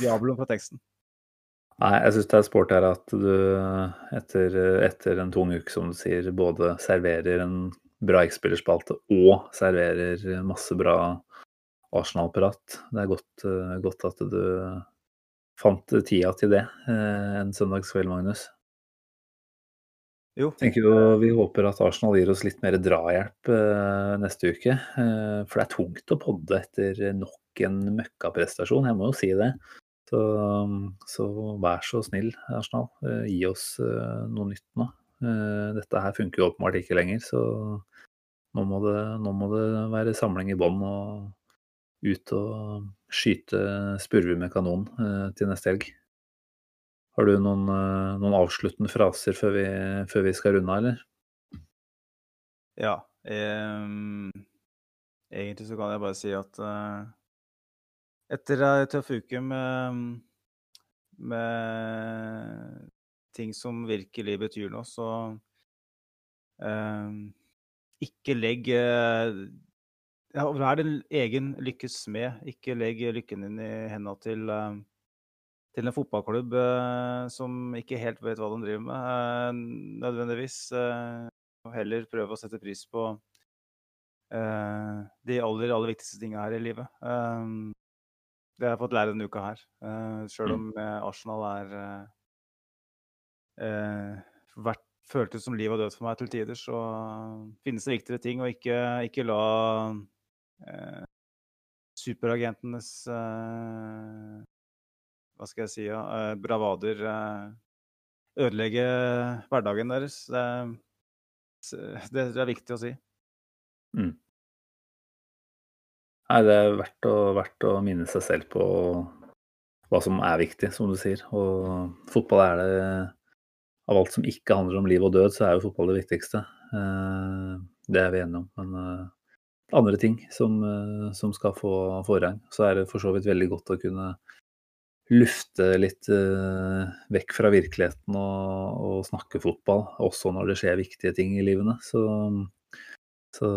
D: Diablo fra teksten.
C: Nei, jeg syns det er sport her at du etter, etter, en tung uke, som du sier, både serverer en bra X-spillerspalte og serverer masse bra Arsenal-prat. Det er godt, godt, at du fant tida til det en søndagskveld, Magnus.
D: Jo.
C: Tenker jo, Vi håper at Arsenal gir oss litt mer drahjelp eh, neste uke. Eh, for det er tungt å podde etter nok en møkkaprestasjon, jeg må jo si det. Så, så vær så snill, Arsenal. Eh, gi oss eh, noe nytt nå. Eh, dette her funker jo åpenbart ikke lenger, så nå må det, nå må det være samling i bånn og ut og skyte spurve med kanon eh, til neste helg. Har du noen, eh, noen avsluttende fraser før vi, før vi, skal runde eller?
D: Ja. Eh, egentlig så kan jeg bare si at eh, etter ei tøff uke med, med ting som virkelig betyr noe, så um, ikke legg uh, ja, Vær din egen lykkes smed. Ikke legg lykken din i hendene til uh, til en fotballklubb eh, som ikke helt vet hva de driver med, eh, nødvendigvis. Eh, og heller prøve å sette pris på eh, de aller, aller viktigste tingene her i livet. Eh, det har jeg fått lære denne uka her. Eh, Sjøl om mm. Arsenal er vært, føltes som liv og død for meg til tider, så finnes det viktigere ting. Og ikke, ikke la superagentenes hva skal jeg si, ja, eh, bravader eh, ødelegge hverdagen deres. Det, det er viktig å si.
C: Mm. Nei, det er verdt å, verdt å, minne seg selv på hva som er viktig, som du sier. Og fotball er det Av alt som ikke handler om liv og død, så er jo fotball det viktigste. Eh, det er vi enige om. Men andre ting som, som skal få forrang, så er det for så vidt veldig godt å kunne lufte litt vekk fra virkeligheten og, og, snakke fotball, også når det skjer viktige ting i livene. Så, så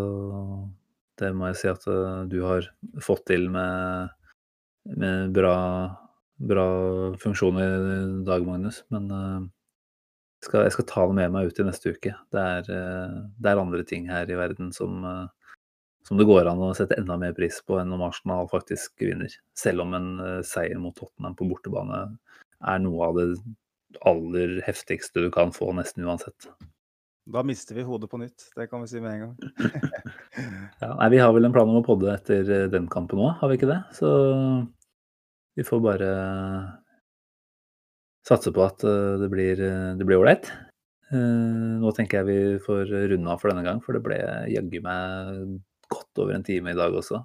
C: det må jeg si at du har fått til med, med bra, bra funksjoner i dag, Magnus. Men skal, jeg skal ta det med meg ut i neste uke. Det er, eh, det er andre ting her i verden som, eh, som det går an å sette enda mer pris på enn om Arsenal faktisk vinner. Selv om en eh, seier mot Tottenham på bortebane er noe av det aller heftigste du kan få, nesten uansett.
D: Da mister vi hodet på nytt. Det kan vi si med en gang.
C: Ja, nei, vi har vel en plan om å podde etter den kampen òg, har vi ikke det? Så vi får bare satse på at eh, det blir eh, ålreit. Eh, Nå tenker jeg vi får runde av for denne gang, for det ble jaggu meg godt over en time i dag også.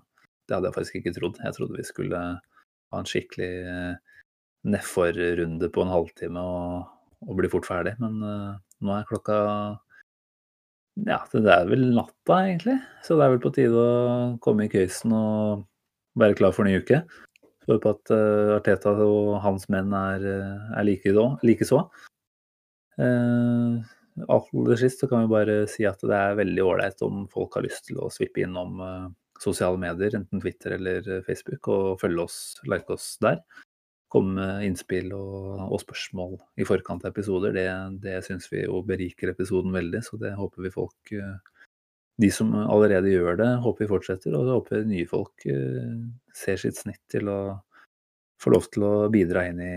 C: Det hadde jeg faktisk ikke trodd. Jeg trodde vi skulle ha en skikkelig eh, nedfor-runde på en halvtime og, og bli fort ferdig, men eh, nå er klokka ja, det er vel natta, egentlig. Så det er vel på tide å komme i køysen og være klar for ny uke. Får på at eh, Arteta og hans menn er, eh, er like likeså. Uh, aller sist så kan vi bare si at det er veldig ålreit om folk har lyst til å svippe innom eh, sosiale medier, enten Twitter eller eh, Facebook, og følge oss, like oss der. Komme med innspill og, og spørsmål i forkant av episoder. Det, det syns vi jo beriker episoden veldig, så det håper vi folk eh, De som allerede gjør det, håper vi fortsetter, og så håper vi nye folk eh, ser sitt snitt til å få lov til å bidra inn i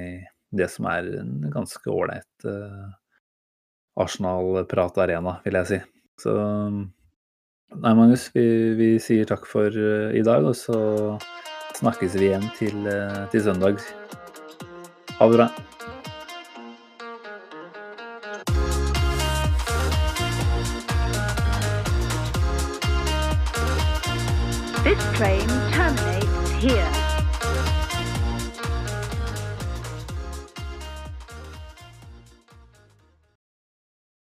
C: det som er en ganske ålreit eh, Arsenal-prat-arena, vil jeg si. Så Nei, Magnus, vi, vi sier takk for eh, i dag, og så snakkes vi igjen til, til søndag. Ha det bra.
E: Here.